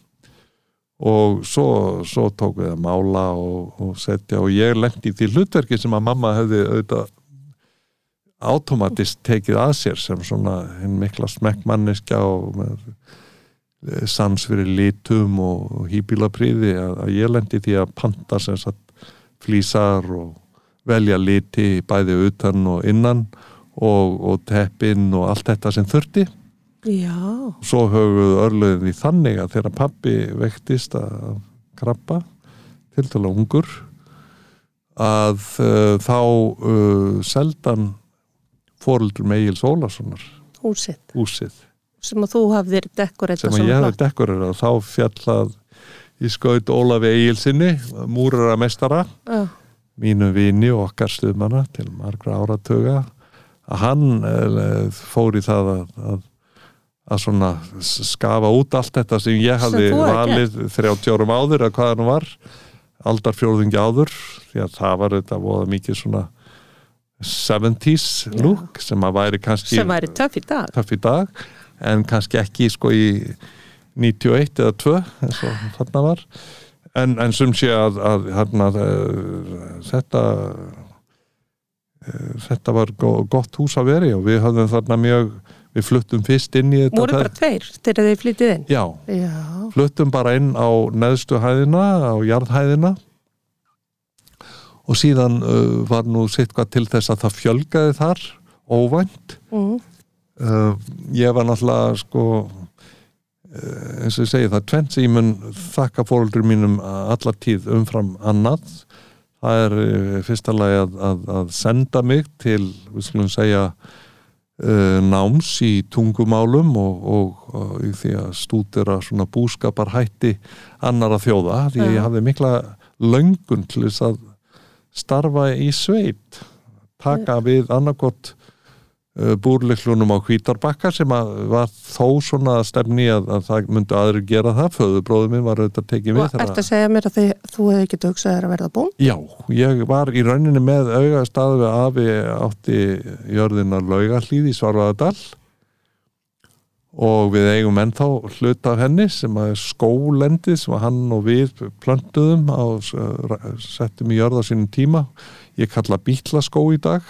Og svo, svo tók við að mála og, og setja og ég lendi í því hlutverki sem að mamma hefði auðvitað automatist tekið að sér sem svona hinn mikla smekkmanniska og eh, sans fyrir litum og hýbílapriði að, að ég lendi því að panta sem sagt flýsar og velja liti bæði utan og innan og, og teppin og allt þetta sem þurfti. Já, svo höfum örluðin því þannig að þegar pappi vektist að krabba til dala ungur að uh, þá uh, seldan fóröldur Egil Sólasonar húsið. Húsið. Sem að þú hafðir dekoretta sem að ég hefði dekorera og þá fjallað í skaut Ólafi Egil sinni múrara mestara Já, mínu vini og okkar stuðmanna til margra áratöga að hann uh, fór í það að, að að svona skafa út allt þetta sem ég hafði hafði valið 30 árum áður að hvað hann var aldarfjórðingi áður því að það var þetta voða mikið svona 70's look sem að væri kannski sem væri töff í dag. Töff í dag en kannski ekki sko í 91 eða 2 eins og þarna var. En, en sem sé að, að hérna, uh, þetta uh, þetta var go- gott hús að veri og við höfðum þarna mjög við fluttum fyrst inn í þetta voru bara tveir þegar þið flyttið inn? Já, Já, fluttum bara inn á neðstu hæðina, á jarðhæðina og síðan uh, var nú sitt hvað til þess að það fjölgaði þar óvænt. Mm. uh, ég var náttúrulega sko uh, eins og ég segi það tvent sem ég mun þakka fóröldur mínum allar tíð umfram annað. Það er fyrsta lagi að, að, að senda mig til, við skulum segja náms í tungumálum og, og, og í því að stúdera svona búskapar hætti annara þjóða. Því ég hafði mikla löngun til þess að starfa í sveit. Taka við annarkot uh, búrliklunum á Hvítarbakka sem var þó svona stefni að, að það myndu aðri gera það. Föðubróður minn var auðvitað tekið við og ert að segja mér að þið, þú hefði ekki hugsað að verða bún Já, ég var í rauninni með auga staðu við afi átti jörðina laugahlýð í Svarvaðadal og við eigum ennþá hlut af henni sem að skólendið sem að hann og við plöntuðum á, settum í jörð á sínum tíma. Ég kalla bítlaskó í dag.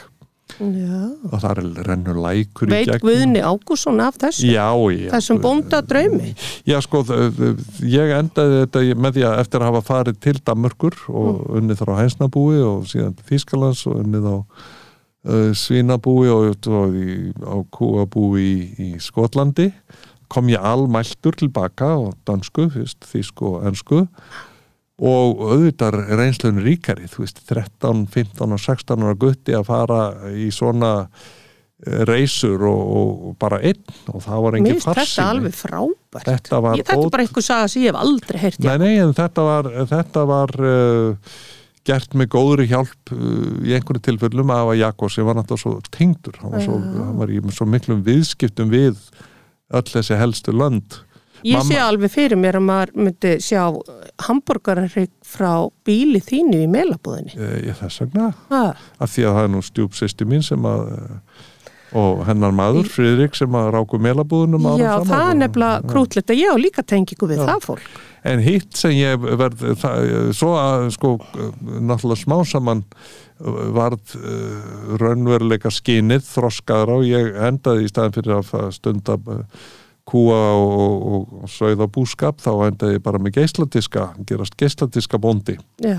Já. og það er rennur lækur veit Guðni Ágússon af þessu? Já, já. Þessum bónda draumi Já, sko, ég endaði þetta með því að eftir að hafa farið til Danmörkur og unnið þar á hænsnabúi og síðan til Þýskalands og unnið á svínabúi og, og í, á kúabúi í, í Skotlandi kom ég almæltur tilbaka og dansku, þýsku og ensku. Og auðvitað reynslun ríkari, þú veist, 13, 15 og 16 ára gutti að fara í svona eh, reysur og, og bara einn. Og það var Mér engin finnst þetta farsími. alveg frábært. Þetta var þetta er bara saga sem ég hef aldrei heyrt Nei, nei, en þetta var, þetta var uh, gert með góðri hjálp uh, í einhverju tilfellum af að Jakobs sem var náttúrulega svo tengdur. Hann var, svo, hann var í svo miklum viðskiptum við öll þessi helstu lönd. Ég Mamma- sé alveg fyrir mér að maður myndi sjá hambúrgararrygg frá bíli þínu í meilabúðinni. uh, ég þess vegna, af því að það er nú stjúpsisti mín sem að uh, og hennar maður, Friðrik sem að ráku melabúðunum árum já, saman það er nefnilega krútlegt að ég á líka tengingu við Já. það fólk. En hitt sem ég verð, það, svo að sko náttúrulega smá saman varð uh, raunveruleika skinið þroskaðra og ég endaði í staðin fyrir að stunda uh, kúa og, og, og sögða búskap þá endaði ég bara með geisladiska gerast geisladiska bóndi. Já,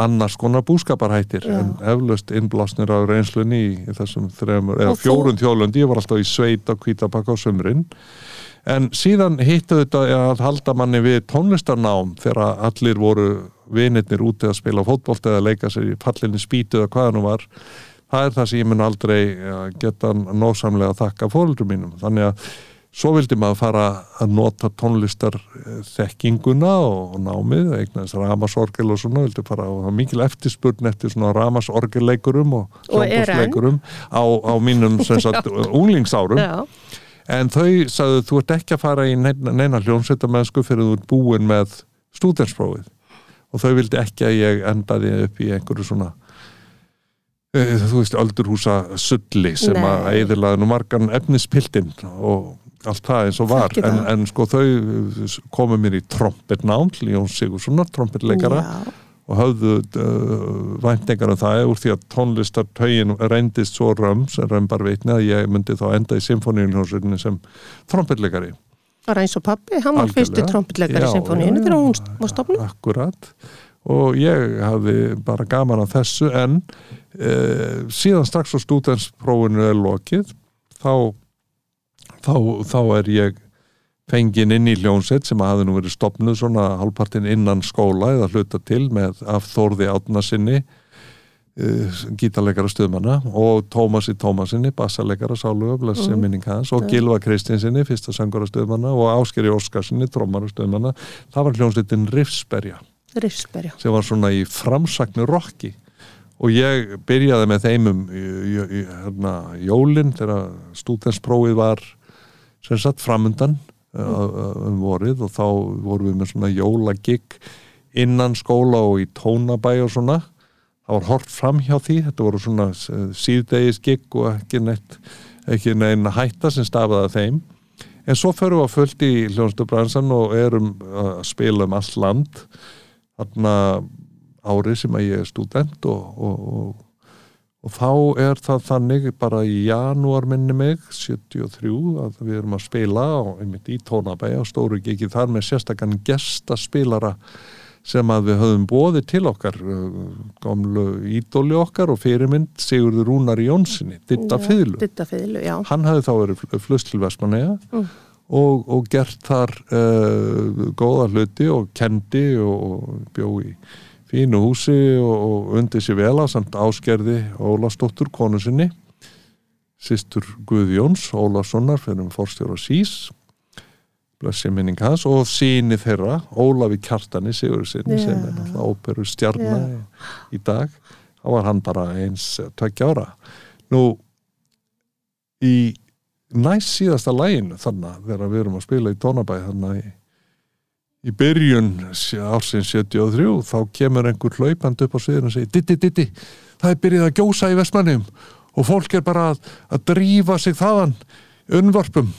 annars konar búskaparhættir Já. en eflaust innblásnir á reynslunni í, í þessum þremur, eða fjórun þjólundi ég var alltaf í sveit á kvítapakka á sömrin en síðan hittu þetta að halda manni við tónlistarnám þegar allir voru vinirnir úti að spila fótbolt eða leika sér í fallinni spýtu eða hvaða nú var. Það er það sem ég mun aldrei ja, geta nósamlega að þakka fóldur mínum. Þannig að svo vildi maður fara að nota tónlistar þekkinguna og námið, eignaðis ramasorgel og svona, vildi fara var mikil eftirspurn eftir svona ramasorgelleikurum og hljómborðsleikurum á, á mínum sagt unglingsárum. Já, en þau sagðu þú ert ekki að fara í neina, neina hljómsveitamennsku fyrir þú ert búin með stúdensprófið og þau vildi ekki að ég endaði upp í einhverju svona uh, þú veist, öldurhúsa sulli sem Nei. að eðilaði nú margan efnispiltinn og allt það eins og var. En, það. en sko þau komu mér í trompetnám Jón Sigurssonar, trompetleikara Já, og höfðu uh, væntingar um það úr því að tónlistartögin reyndist svo römm sem römbar veitni að ég myndi þá enda í symfóníuljónsveitinni sem trompetleikari. Bara eins og pappi, hann var fyrsti Já, í symfóníinu já, þegar hún var stopnud. Akkurat. Og ég hafði bara gaman af þessu en uh, síðan strax á stúdensprófinu er lokið þá, þá, þá er ég fengin inn í hljónsett sem hafði nú verið stopnuð svona halvpartin innan skóla eða hluta til með af Þórði Átna sinni uh, gítarleikara stuðmanna og Tómasi Tómasinni bassaleikara sáluga, blessi Mm. minning hans og Gilva Kristinsinni, fyrsta söngara stuðmanna og Áskeri Óskarsinni, trómara stuðmanna það var hljónsettin Riffsberja Rifsberja. sem var svona í framsagnu rocki og ég byrjaði með þeim um í, í, í, hérna, jólin þegar stúdensprófið var sem sagt framundan uh, um vorið og þá vorum við með svona jólagigg innan skóla og í tónabæ og svona. Það var hort fram hjá því. Þetta voru svona síðdegis gigg og ekki neitt ekki neina hætta sem stafaði að þeim. En svo förum við að fullt í hljónstubransan og erum að spila um allt land. Þarna árið sem að ég er student og, og, og, og þá er það þannig bara í janúar minni mig 73 að við erum að spila og einmitt í tónabæja og stóru ekki þar með sérstakann gestaspilara sem að við höfum bóðið til okkar uh, gamlu ídóli okkar og fyrirmynd Sigurður Rúnar Jónssoni Ditta já. hann hafði þá verið flust til Vestmanneja Mm. og, og gert þar uh, góða hluti og kendi og, og bjó í fínu húsi og, og undi sér vel á samt áskerði Ólafsdóttur konu sinni sýstur Guðjóns Ólafssonar fyrir um forstjóra Sís blessi minning hans og síni þeirra Ólafi Kjartani Sigur sinni Já. sem er náttúrulega óperu stjarna Já. í, dag þá var hann bara eins tveggja ára nú í næst síðasta læginu þannig þegar við erum að spila í tónabæ þannig í, í byrjun ársins 73 þá kemur einhver hlaupand upp á sviðinu og segir Ditti, Ditti, það er byrjað að gjósa í Vestmannum og fólk er bara að, að drífa sig þaðan unnvarpum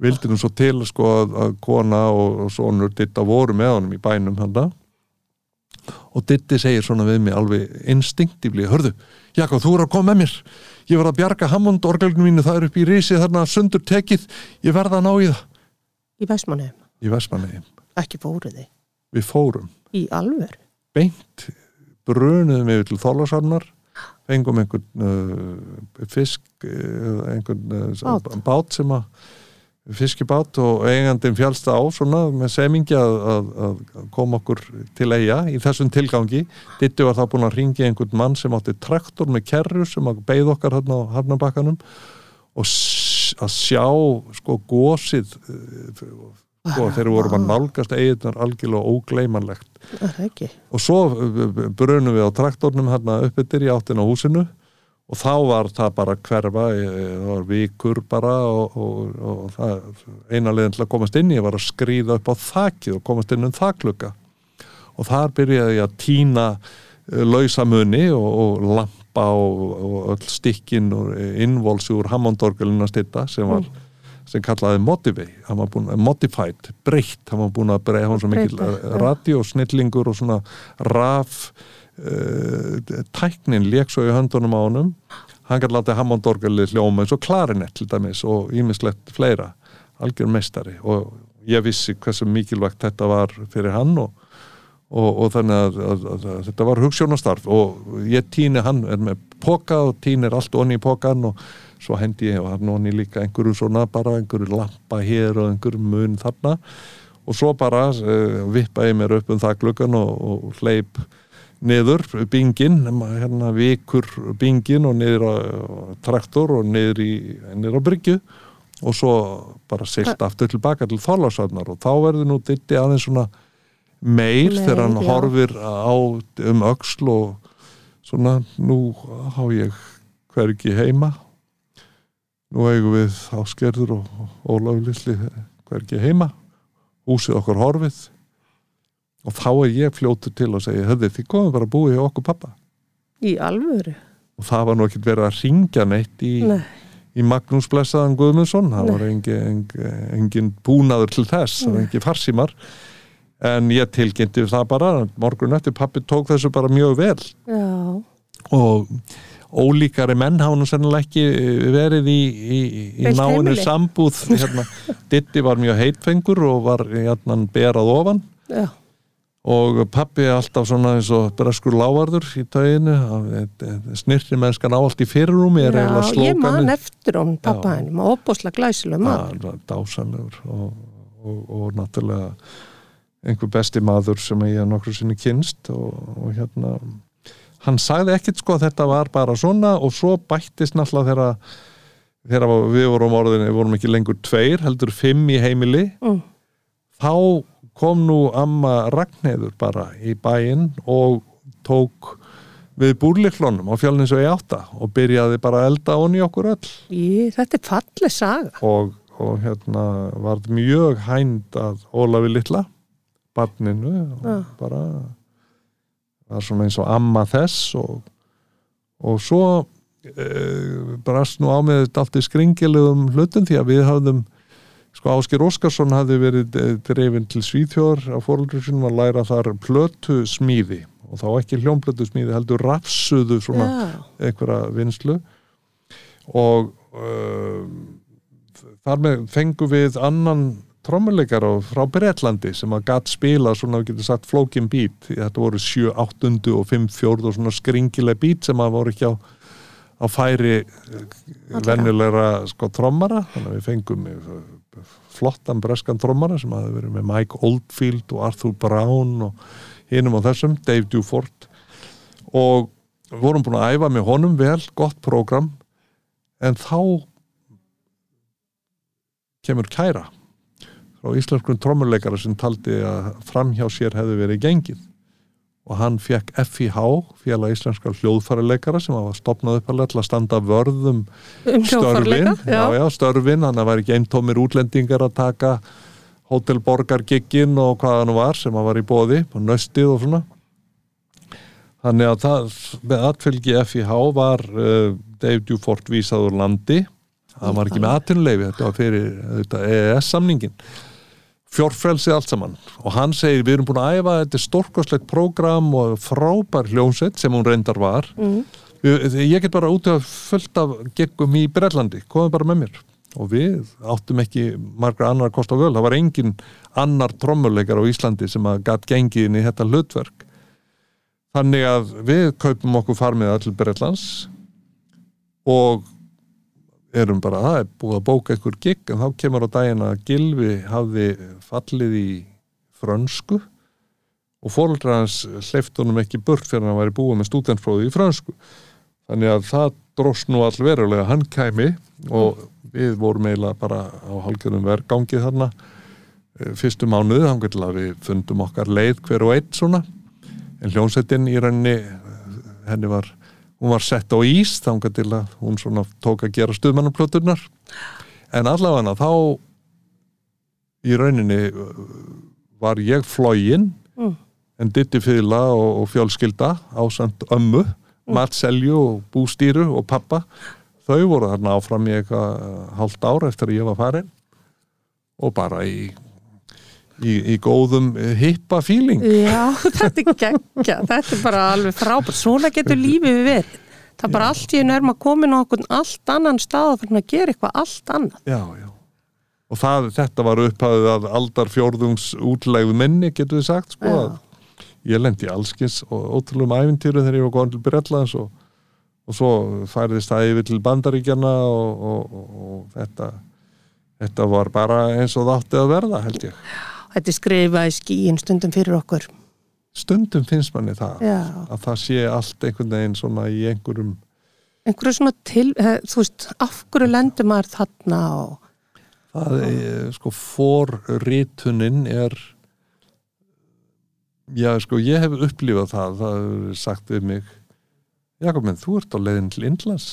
vildi nú svo til sko að, að kona og, og sonur Ditta voru með honum í bænum þarna. Og Ditti segir svona við mig alveg instinktífli, hörðu, Jakob, þú er að koma með mér. Ég verð að bjarga Hammond orgelinu mínu, það er upp í risi þarna sundur tekið, ég verð að ná í það. Í Vestmanneum. Í Vestmanni, Ekki fóruð þið. við fórum Í alvöru. beint brunuðum við til Þorlarsarnar fengum einhvern uh, fisk uh, einhvern uh, Bát. bát sem að fiskibát og eigandinn fjálst á svona með semingi að, að, að koma okkur til eiga í þessum tilgangi Ditti var þá búin að ringi einhvern mann sem átti traktor með kerru sem að beigð okkar hann á Hafnabakkanum og að sjá sko gósið uh, sko, þegar við vorum að nálgast eigirnar algjörlega ógleymanlegt. Og svo brunum við á traktornum hérna uppbyttir í áttin á húsinu. Og þá var það bara að hverfa eh, það var vikur bara og, og, og það, eina leiðin til að komast inn ég var að skrýða upp á þakið og komast inn um þaklukka og þar byrjaði ég að týna uh, lausamuni og, og lampa og, og öll stikkin og innvolsi úr Hammondorgelina stitta sem var sem kallaði Motivate, hann var búin Modified, breytt, hann var búin að breyta hann svo mikil já. radiosnillingur og svona raf uh, tæknin lék svo í höndunum á honum. Hann gæti látið Hammondorgeli hljóma eins og klarinett til dæmis og ímislegt fleira. Algjör meistari. Og ég vissi hversu mikilvægt þetta var fyrir hann og, og, og þannig að, að, að, að þetta var hugssjónastarf og ég týni hann er með poka og týnir allt onni í pokan og svo hendi ég og hann onni líka einhverju svona bara einhverju lampa hér og einhverju mun þarna. Og svo bara uh, vippa ég mér upp um það gluggan og, og hleyp niður bingin, hérna vikur bingin og niður á traktor og niður, í, niður á bryggju. Og svo bara silt aftur tilbaka til Þorláksvagnar og þá verður nú ditti aðeins svona meir þegar hann já. horfir á um öxl og svona nú há ég hvergi heima nú eigum við áskerður og Ólafur Lilli hvergi heima. Húsið okkar horfið. Og þá er ég fljótur til að segja höfði þið komum bara að búi hjá okkur pappa Í alvöru? og það var nú ekkert verið að ringja neitt í, Nei. í Magnús Blessaðan Guðmundsson. Það Nei. var engin, engin, engin búnaður til þess, það var engin farsímar en ég tilkynnti það bara morgun eftir pappi tók þessu bara mjög vel. Já, og ólíkari menn hafa nú sennilega ekki verið í, í, í náinu sambúð. Hérna, Ditti var mjög heitfengur og var hérna berað ofan. Já, og pappi er alltaf svona eins og breskur lávarður í tauginu. Snirri mennskan á allt í er eiginlega já ég man eftir hún pappa Já. hennum og opbúslega glæsileg maður dásanlegur og, og, og náttúrulega einhver besti maður sem ég hef nokkru sinni kynst og, og hérna hann sagði ekkit sko þetta var bara svona og svo bættist náttúrulega þegar við vorum orðin við vorum ekki lengur tveir, heldur fimm í heimili mm. þá kom nú amma Ragnheður bara í bæinn og tók við búrliklónum á fjallins og átta og byrjaði bara að elda onni okkur öll Í, Þetta er falleg saga og, og hérna varð mjög hænd að Ólafi litla barninu og Já. bara var svona eins og amma þess og, og svo e, brast nú á með allt í skringilegum hlutum því að við hafðum sko Áskir Óskarsson hafði verið eh, drefin til Svíþjóðar á fóröldur sinum að læra þar plötu smíði og þá ekki hljómplötu smíði heldur rafsuðu svona Já, einhverja vinslu og uh, þar með fengum við annan trommuleikar frá Bretlandi sem að gatt spila svona, við getum sagt, flókin bít þetta voru 7, 8 og 5, 4 og svona skringileg bít sem að voru ekki á, á færi Allra. venjulegra sko trommara. Þannig að við fengum eh, flottan breskan trommara sem hafði verið með Mike Oldfield og Arthur Brown og hinum á þessum, Dave Dufort. Og við vorum búin að æfa með honum vel, gott prógram. En þá kemur kæra frá íslenskum trommuleikara sem taldi að framhjá sér hefði verið gengið. Og hann fekk FIH félag íslenskar hljóðfærileikara sem var stopnað upp að standa vörðum um störfin, hljófarleika já, já, störfin að væri ekki eintómir útlendingar að taka hótelborgargiggin og hvað hann var sem að var í bóði og nöstið og svona. Þannig að það með atfylgi FIH var uh, Dave Dufort vísaður landi. Það var ekki með atvinnuleifi þetta var fyrir EES-samningin fjórfrelsi allt saman. Og hann segir við erum búin að æfa þetta stórkoslegt prógram og frábær hljómsveit sem hún reyndar var. Mm. Ég get bara út af fullt af geggum í Brellandi, komið bara með mér. Og við áttum ekki margra annar kost á völ, það var engin annar trommuleikar á Íslandi sem að gatt gengið inn í þetta hlutverk. Þannig að við kaupum okkur farmiða til Brellands og erum bara, það er búið að bóka einhver gig en þá kemur á daginn að Gilvi hafði fallið í frönsku og fóreldrar hans hleyft honum ekki burt fyrir hann væri búið með stúdentfróði í frönsku. Þannig að það dróst nú all verulega hann kæmi og við vorum eiginlega bara á hálfgjörnum vergangið þarna eh, fyrstu mánuði, þá getur að við fundum okkar leið hver og einn svona. En hljónsettin í rauninni eh, henni var, hún var sett á ís þá til að hún svona tók að gera stuðmannaplöturnar en allavega þá í rauninni var ég flógin Mm. en Ditti Fyðla og, og fjölskylda ásand ömmu, Matt Selju og bústýru og pappa þau voru þarna áfram í eitthvað hálft ár eftir að ég var farin og bara í í, í góðum hippa feeling. Já, þetta er geggja þetta er bara alveg frábært. Svona getur lífið verið. Það er bara allt í maður komin á okkur allt annan stað og fyrir að gera eitthvað allt annað. Já, já. Og það, þetta var upphæðið að aldar fjórðungs útlegðu minni, getur við sagt sko, Já. að ég lendi allskins og ótrúlum æfintýru þegar ég var góðan til Bretlands og, og svo færðist það yfir til Bandaríkjana og, og, og, og þetta þetta var bara eins og það átti að verða held ég. Þetta er skrifað í skíin stundum fyrir okkur. Stundum finnst manni það Já, að það sé allt einhvern veginn svona í einhverjum einhverju svona til eh, þú veist, af hverju lendur maður þarna og það er, sko, forritunin er já, sko, ég hef upplifað það það er sagt við mig Jakob, menn, þú ert á leiðin til Indlands.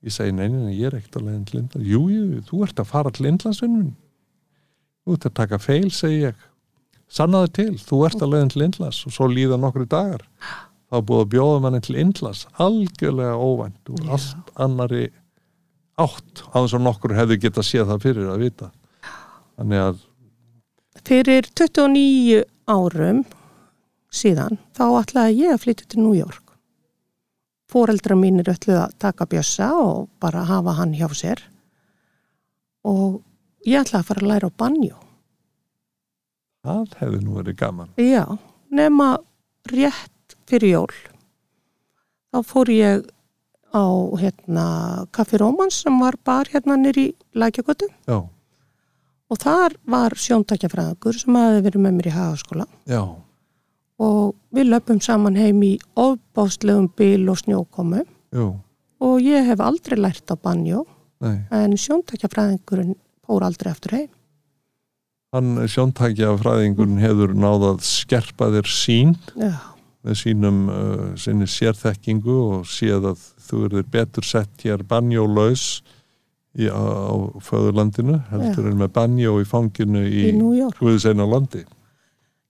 Ég segi neinin, ég er ekkert að leiðin til Indlands. Jú, jú, þú ert að fara til Indlandsvinnun þú ert að taka feil, segi ég sannaði til, þú ert að leiðin til Indlands og svo líða nokkru dagar þá búið að bjóða manni til Indlands algjörlega óvænt Já. allt annari átt á þess að nokkur hefði getað séð það fyrir að vita þannig að Fyrir 29 árum síðan þá ætlaði ég að flytja til New York. Fóreldra mínir ætluði að taka bjössa og bara hafa hann hjá sér og ég ætlaði að fara að læra á banjó. það hefði nú verið gaman. Já, nema rétt fyrir jól. Þá fór ég á hérna Kaffi Rómans sem var bar hérna nýri Lækjagötu já, og þar var sjóntakjafræðingur sem hafi verið með mér í hagaskóla. Já, og við löpum saman heim í ofbáslegum bíl og snjókomu. Jú, og ég hef aldrei lært á banjó. Nei. En sjóntakjafræðingurinn fór aldrei aftur heim. hann sjóntækja fræðingurinn hefur náðað skerpa þér sín Já, með sínum uh, sinni sérþekkingu og séð að þú erður betur sett hér banjólaus í, á, á föðurlandinu heldur en með banjó í fanginu í, í. Guðseina landi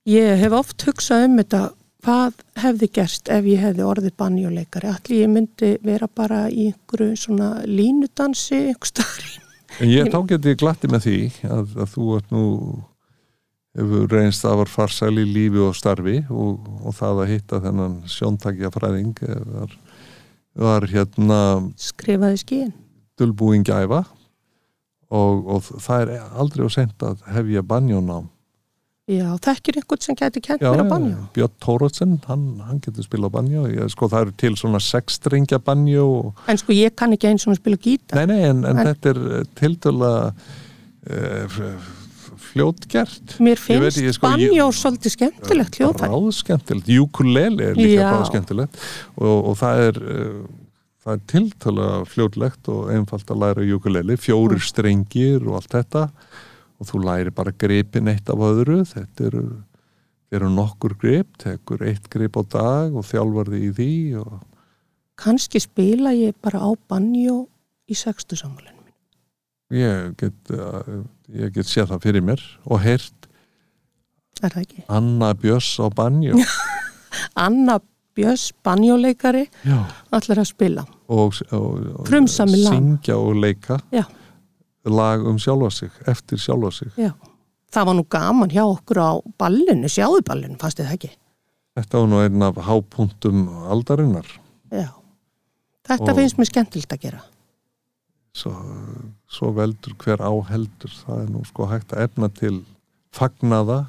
Ég hef oft hugsað um þetta hvað hefði gerst ef ég hefði orðið banjóleikari. Allir ég myndi vera bara í einhverju svona línudansi einhver staðar. En ég þá geti glatti með því að, að þú ert nú hefur reynst að var farsæl í lífi og starfi og, og það að hitta þennan sjóntækja fræðing var, var hérna Skrifaði skíin. dulbúin gæfa og, og það er aldrei á sent að hefja banjónám Já, þekkir einhvern sem gæti kent mér á já, banjó. Björn Tórótsen, hann, hann getur spilað banjó. Ég, sko það eru til svona sexstrengja banjó og, En sko ég kann ekki eins og að spila gítar. nei, nei, en, en, En- þetta er tildöla uh, fljótgert. Mér Ég veit finnst ekki, sko, banjó ég- svolítið skemmtilegt hljóðfæri. ráðskemmtilegt, ukulele er líka ráðskemmtilegt og, og það er uh, það er tiltöla fljótlegt og einfalt að læra ukulele, fjórir strengir og allt þetta og þú læri bara gripin eitt af öðru þetta eru, eru nokkur grip tekur eitt grip á dag og þjálfar því í því og Kanski spila ég bara á banjó í sextu samvalinu. ég get, ég get séð það fyrir mér og heyrt? Anna Björs á banjó Anna Björns, banjóleikari, Já. allir að spila. og, og, og syngja og leika Já. Lag um sjálfa sig, eftir sjálfa sig Já. Það var nú gaman hjá okkur á ballinu, sjáðu ballinu, fannst þið ekki? þetta var nú einn af hápunktum aldarinnar Já. Þetta Og- finnst mér skemmtilegt að gera. svo, svo veldur hver áheldur það er nú sko hægt að efna til fagnaða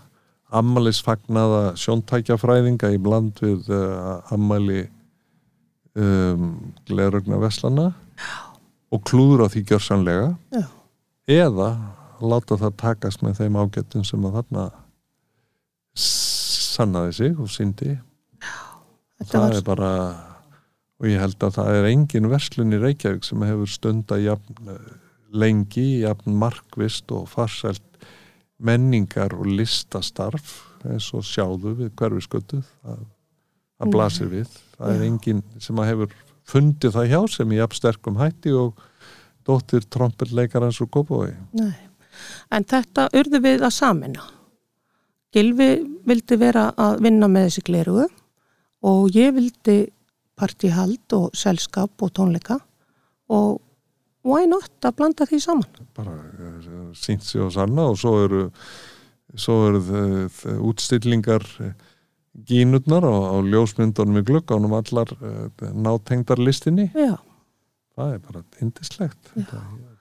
ammalis fagnaða sjóntækjafræðinga í bland við uh, ammali um, glerugna veslana og klúður á því gjörsanlega Já. Eða láta það takast með þeim ágættum sem að þarna sannaði sig og syndi það var, er bara og ég held að það er engin verslun í Reykjavík sem hefur stunda jafn, eh, lengi, jafn markvist og farsælt menningar og listastarf eins og sjáðu við hverfiskötu það, það blasir við. Það er engin sem að hefur fundið það hjá sem í jafn sterkum hætti og dóttir trompetleikarans og góðbói nei. En þetta urðu við að samina. Gilvi vildi vera að vinna með þessi glerugu og ég vildi partihald og selskap og tónleika og why not að blanda því saman? bara uh, sínt sig og sanna og svo eru svo eru þ- þ- útstillingar eh, gínurnar á, á ljósmyndunum í glugganum allar uh, nátengdar listinni Já, það er bara indislegt Já.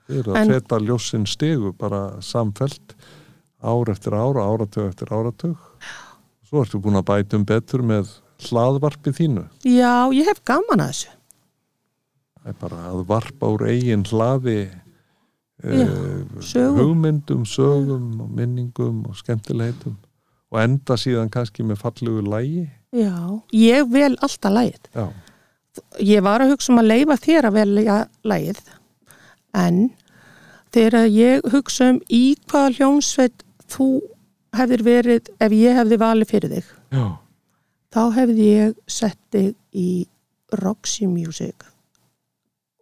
það er að feta ljósin stigu bara samfelt ár eftir ára, áratug eftir áratug svo ertu búin að bæta um betur með hlaðvarpi þínu já ég hef gaman að þessu. það er bara að varpa úr eigin hlaði Já, eh, sögum. hugmyndum, sögum og minningum og skemmtilegheitum og enda síðan kannski með fallugu lægi Já, ég vel alltaf lægið. já, Ég var að hugsa um að leifa þér að velja lægið en þegar ég hugsa um í hvaða hljómsveit þú hefðir verið ef ég hefði valið fyrir þig já, þá hefði ég sett þig í Roxy Music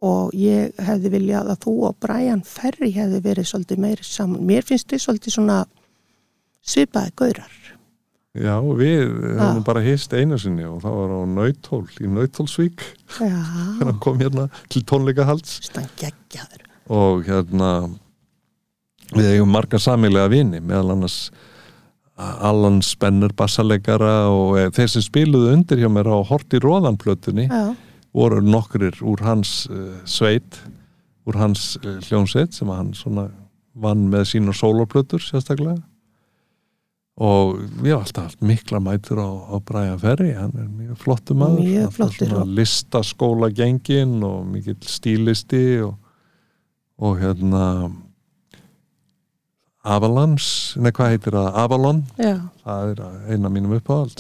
og ég hefði viljað að þú og Brian Ferry hefði verið svolítið meiri saman. Mér finnst þið svolítið svona svipaði gaurar. Já, við Já. höfum bara hist einu sinni og það var á Nautól, í Nautólsvík þegar hann kom hérna til tónleikahalds. Og hérna við eigum marga samilega vini meðal annars Allan Spenner bassalegara og eh, þeir sem spiluðu undir hjá mér á Horti Róðanplötunni voru nokkrir úr hans uh, sveit úr hans uh, hljónsveit sem hann vann með sína sólarplötur sérstaklega og við hafum alltaf haft mikla mætur á, á Brian Ferry, hann er mjög flottu maður Mjög og- listaskóla gengin og mikill stílisti og, og hérna Avalons, nei hvað heitir það Avalon, já, það er eina mínum uppáhalds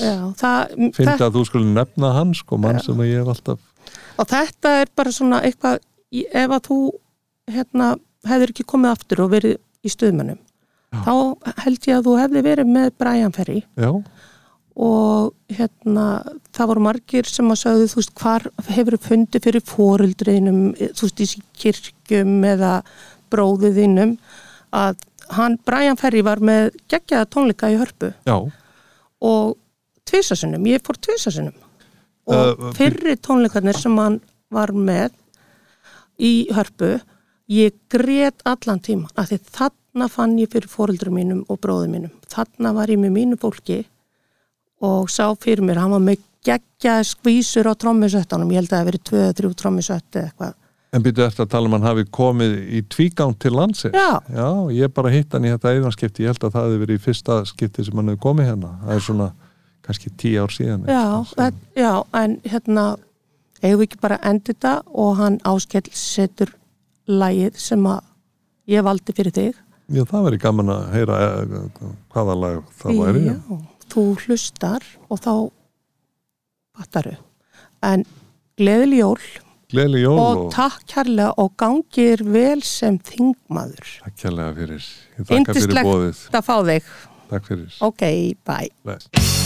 finnst að þú skulle nefna hann sko, mann Já. sem ég hef alltaf og þetta er bara svona eitthvað, ef að þú hérna, hefur ekki komið aftur og verið í stuðmönnum, Já. Þá held ég að þú hefði verið með Brian Ferry. Já, og hérna það voru margir sem að sagðu þú veist hvar hefur fundið fyrir fóruldriðinum þú veist í kirkjum eða bróðiðinum að hann, Brian Ferry var með geggjaða tónleika í hörpu. Já. Og tvisasinnum, ég fór tvisasinnum og Uh, fyrri tónleikarnir sem hann var með í hörpu ég grét allan tíma af því þarna fann ég fyrir fóröldur mínum og bróðum mínum þarna var ég með mínu fólki og sá fyrir mér, hann var með geggjaði skvísur á trommusöttanum ég held að það hafi verið tvö eða þrjú trommusött eða eitthvað En byrju eftir að tala um hann hafi komið í tvígang til landsins. Já. Já, ég bara hitt hann í þetta einanskipti. Ég held að það hefði verið í fyrsta skipti sem hann hefði komið hérna. Það er svona kannski tíu ár síðan. já, það, já, en hérna eigum við ekki bara enda þetta og hann áskell setur lagið sem að ég valdi fyrir þig Já, það verið gaman að heyra eh, hvaða lag það væri. Já, þú hlustar og þá fattaru. En gleðileg jól Gleðli jól og og takk kærlega og gangir vel sem þingmaður. takk kærlega fyrir. Ég þakka fyrir bóðið. að fá þig. Takk fyrir. Ok, bye. Bless.